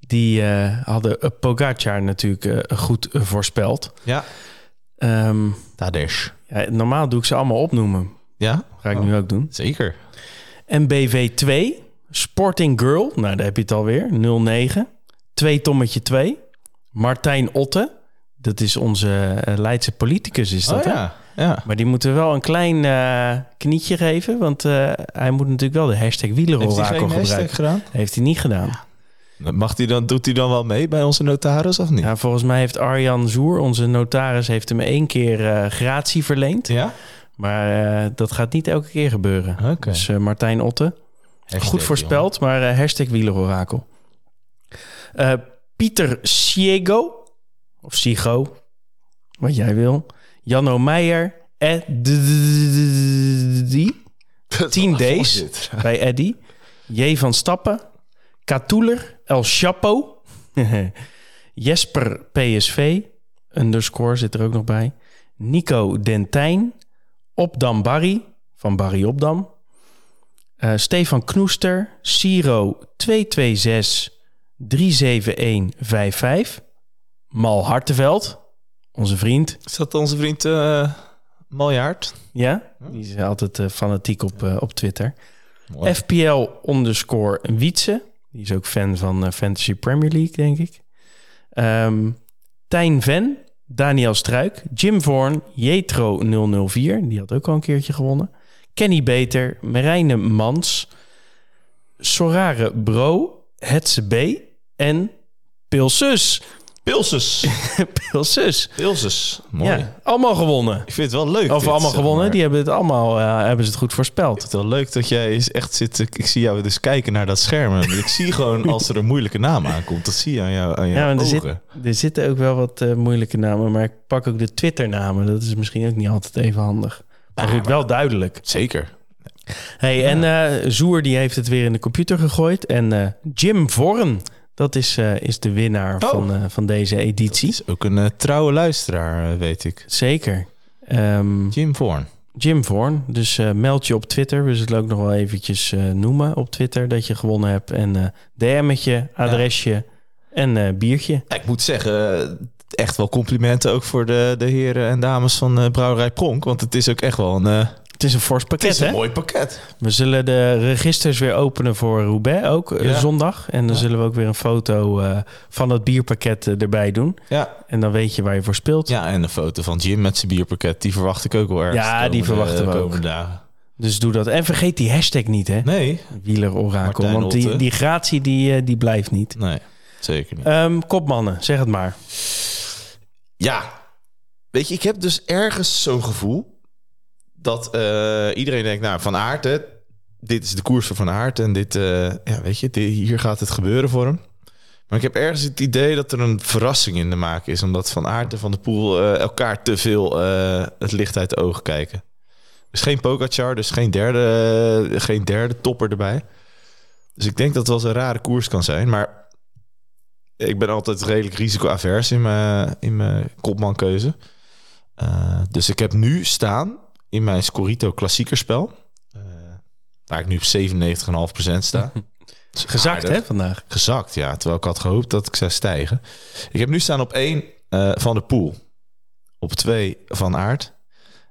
die hadden Pogacar natuurlijk goed voorspeld. Ja. Tadej. ja, normaal doe ik ze allemaal opnoemen. Ja? Ga ik nu ook doen. Zeker. En BV2, Sporting Girl, nou daar heb je het alweer, 09. 2 Tommetje 2. Martijn Otte, dat is onze eh, Leidse politicus is dat oh, hè? ja. Ja. Maar die moeten wel een klein eh, knietje geven, want eh, hij moet natuurlijk wel de hashtag wielerorakel gebruiken. gedaan? Heeft hij niet gedaan. Mag hij dan, doet hij dan wel mee bij onze notaris of niet? Ja, volgens mij heeft Arjan Zoer, onze notaris, heeft hem één keer eh, gratie verleend. Ja? Maar eh, dat gaat niet elke keer gebeuren. Dus eh, Martijn Otte, Hashtag, goed voorspeld, maar eh, hashtag wielerorakel. Pieter Siego, of Sigo, wat jij wil. Janno Meijer, Ed- die, jongen. 10 Wat days bij Eddy. J van Stappen, Katoeler, El Chapo, [laughs] Jesper PSV, underscore zit er ook nog bij. Nico Dentijn, Opdam Barry, van Barry Opdam. Eh, Stefan Knoester, Siro 226 37155. Mal Hartenveld, onze vriend. Is dat onze vriend eh Maljaard? Ja, die is altijd eh, fanatiek op, op Twitter. Mooi. FPL underscore Wietse. Die is ook fan van Fantasy Premier League, denk ik. Ehm Tijn Ven, Daniel Struik, Jim Vorn, Jetro 004. Die had ook al een keertje gewonnen. Kenny Beter, Marijne Mans, Sorare Bro, Hetse B en Pilsus. Pilses. Pilsus. [laughs] Pilses. Mooi. Ja, allemaal gewonnen. Ik vind het wel leuk. Of dit, allemaal gewonnen. maar. Die hebben het allemaal hebben ze het goed Ik voorspeld. vind het wel leuk dat jij eens echt zit. Ik zie jou dus kijken naar dat scherm. Ik zie gewoon als er een moeilijke naam aankomt. Dat zie je aan, jou, aan jouw Ja, er, zit, er zitten ook wel wat eh, moeilijke namen, maar ik pak ook de Twitter-namen. Dat is misschien ook niet altijd even handig. Maar goed, wel duidelijk. Zeker. Hey, en eh Zoer die heeft het weer in de computer gegooid. En eh, Jim Vorn, dat is, eh, is de winnaar Oh. van, eh, van deze editie. Is ook een eh, trouwe luisteraar, weet ik. Zeker. Ehm, Jim Vorn. Jim Vorn. Dus meld je op Twitter. We zullen ook nog wel eventjes eh, noemen op Twitter dat je gewonnen hebt. En eh DM'tje, adresje en eh, biertje. Ja, ik moet zeggen, echt wel complimenten ook voor de, de heren en dames van eh, Brouwerij Pronk. Want het is ook echt wel een, eh, Het is een fors het pakket, is een hè? mooi pakket. We zullen de registers weer openen voor Roubaix ook eh, Ja. zondag. En dan zullen we ook weer een foto eh, van het bierpakket eh, erbij doen. Ja. En dan weet je waar je voor speelt. ja, en een foto van Jim met zijn bierpakket. Die verwacht ik ook wel erg. Ja, die verwachten we ook. dagen. Dus doe dat. En vergeet die hashtag niet, hè? Nee, Wieler Orakel. Martijn Want die, die gratie die, die blijft niet. nee, zeker niet. Ehm, kopmannen, zeg het maar. Ja, weet je, ik heb dus ergens zo'n gevoel dat eh, iedereen denkt, nou, Van Aert, dit is de koers van Van en dit, eh, ja, weet je, dit- hier gaat het gebeuren voor hem. Maar ik heb ergens het idee dat er een verrassing in de maak is, omdat Van Aert en Van der Poel eh, elkaar te veel het licht uit de ogen kijken. Dus geen Pogacar, dus geen derde, geen derde topper erbij. Dus ik denk dat het wel eens een rare koers kan zijn, maar ik ben altijd redelijk risicoavers in mijn, in mijn kopmankeuze. Dus ik heb nu staan in mijn Scorito klassiekerspel. eh waar ik nu op 97,5% sta. [laughs] Gezakt, Aardig. hè, vandaag. Gezakt, ja. Terwijl ik had gehoopt dat ik zou stijgen. Ik heb nu staan op 1 van de Poel. Op 2 van Aert.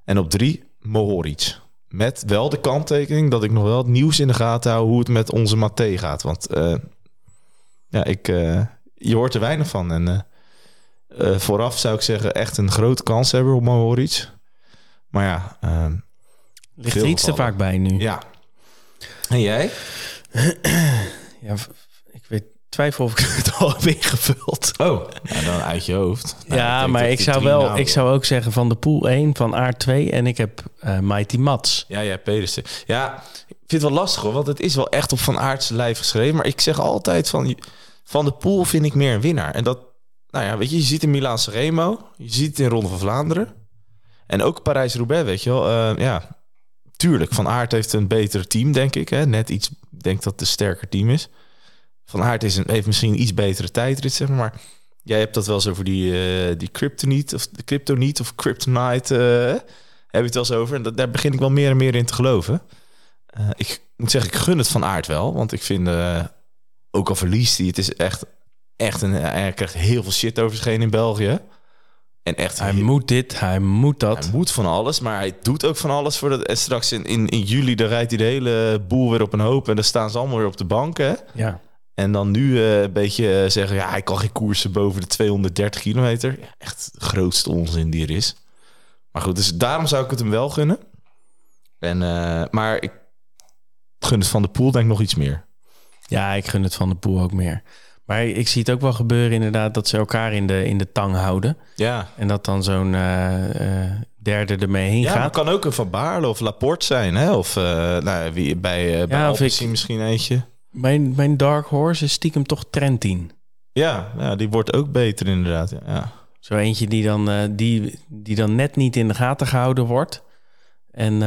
En op 3 Mohoric. Met wel de kanttekening dat ik nog wel het nieuws in de gaten hou... hoe het met onze Mathé gaat. Want eh, ja, ik, eh, je hoort er weinig van. En eh, eh, vooraf zou ik zeggen echt een grote kans hebben op Mohoric. Maar ja, ehm, Ligt er iets te vaak bij nu. ja. En jij? [clears throat] Ja, ik weet, twijfel of ik [laughs] het al heb ingevuld. Oh, ja, dan uit je hoofd. Nou, ja, maar ik zou wel, ik zou ook zeggen van de pool 1, van Aard 2 en ik heb eh Mighty Mats. Ja, ja, Pedersen. Ja, ik vind het wel lastig hoor, want het is wel echt op Van Aert's lijf geschreven. Maar ik zeg altijd van, van de Poel vind ik meer een winnaar. En dat, nou ja, weet je, je ziet in Milaan Remo, je ziet het in Ronde van Vlaanderen. En ook Parijs-Roubaix, weet je wel. Eh, ja, tuurlijk, Van Aert heeft een beter team, denk ik. Hè? Net iets, denk dat het een sterker team is. Van Aert is een, heeft misschien een iets betere tijdrit, zeg maar. Maar jij hebt dat wel eens over die, eh die kryptoniet of de kryptoniet of kryptonite. eh, heb je het wel eens over. En dat, daar begin ik wel meer en meer in te geloven. Ik moet zeggen, ik gun het van aard wel. Want ik vind, ook al verliest hij, het is echt, echt een, hij krijgt heel veel shit over heen in België. En echt, Hij moet dit, hij moet dat. hij moet van alles, maar hij doet ook van alles. Voor dat, en straks in, in, in juli, dan rijdt hij de hele boel weer op een hoop. En dan staan ze allemaal weer op de bank, hè. Ja. En dan nu eh, een beetje eh, zeggen, ja, hij kan geen koersen boven de 230 kilometer. Ja, echt de grootste onzin die er is. Maar goed, dus daarom zou ik het hem wel gunnen. En, eh, maar ik gun het van de pool denk ik nog iets meer. ja, ik gun het van de pool ook meer. Maar ik zie het ook wel gebeuren inderdaad dat ze elkaar in de, in de tang houden. Ja, En dat dan zo'n eh, eh, derde ermee heen ja gaat. het kan ook een Van Baarle of Laporte zijn. Hè? Of eh, nou, wie, bij, uh, bij Ja, ik- misschien eentje. Mijn, mijn dark horse is stiekem toch Trentin. Ja, ja, die wordt ook beter inderdaad. Ja. Zo eentje die dan, die, die dan net niet in de gaten gehouden wordt. En,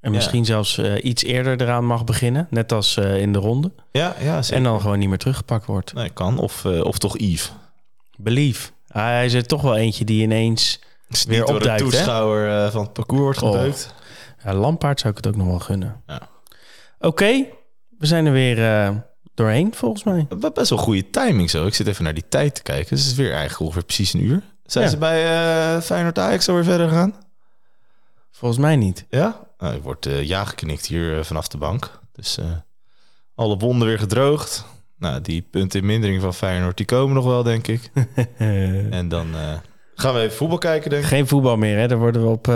en misschien zelfs eh, iets eerder eraan mag beginnen. Net als eh, in de ronde. Ja, ja zeker. En dan gewoon niet meer teruggepakt wordt. Nee, kan. Of, eh, of toch Yves. Belief. Ah, hij is er toch wel eentje die ineens... Is Weer niet door opduikt, een hè? toeschouwer van het parcours wordt Oh. gebeukt. Ja, Lampaard zou ik het ook nog wel gunnen. Ja. Oké, we zijn er weer doorheen volgens mij. Be- Best wel goede timing zo. Ik zit even naar die tijd te kijken. Dus het is weer eigenlijk ongeveer precies een uur. Zijn Ja. ze bij Feyenoord Ajax alweer verder gegaan? Volgens mij niet. Ja? Nou, ik word eh ja geknikt hier eh, vanaf de bank. Dus eh, alle wonden weer gedroogd. Nou, die punten in mindering van Feyenoord, die komen nog wel, denk ik. [laughs] en dan eh, gaan we even voetbal kijken, denk ik. Geen voetbal meer, hè? Daar worden we op eh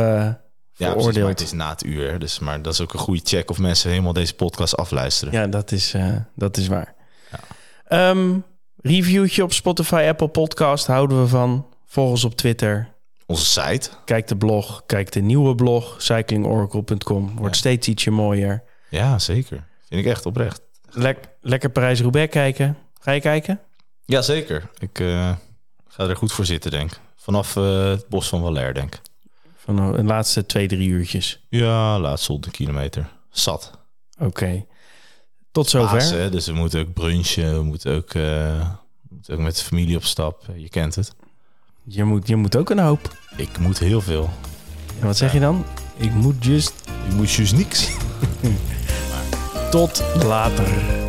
Ja, precies, maar het is na het uur. Dus, maar dat is ook een goede check of mensen helemaal deze podcast afluisteren. Ja, dat is, eh, dat is waar. Ehm, reviewtje op Spotify, Apple Podcast houden we van. Volg ons op Twitter. Onze site. Kijk de blog. Kijk de nieuwe blog. Cyclingoracle.com. Wordt Ja. steeds ietsje mooier. Ja, zeker. Vind ik echt oprecht. Lek- lekker Parijs-Roubaix kijken. Ga je kijken? Ja, zeker. Ik eh, ga er goed voor zitten, denk. Vanaf eh, het bos van Valère, denk. Van de laatste twee, drie uurtjes. Ja, laatst 100 kilometer. Zat. Oké. Tot zover. Dus we moeten ook brunchen. We moeten ook, eh, we moeten ook met de familie op stap. Je kent het. Je moet, je moet ook een hoop. Ik moet heel veel. En wat zeg je dan? Ik moet just Ik moet juist niks. [laughs] tot later.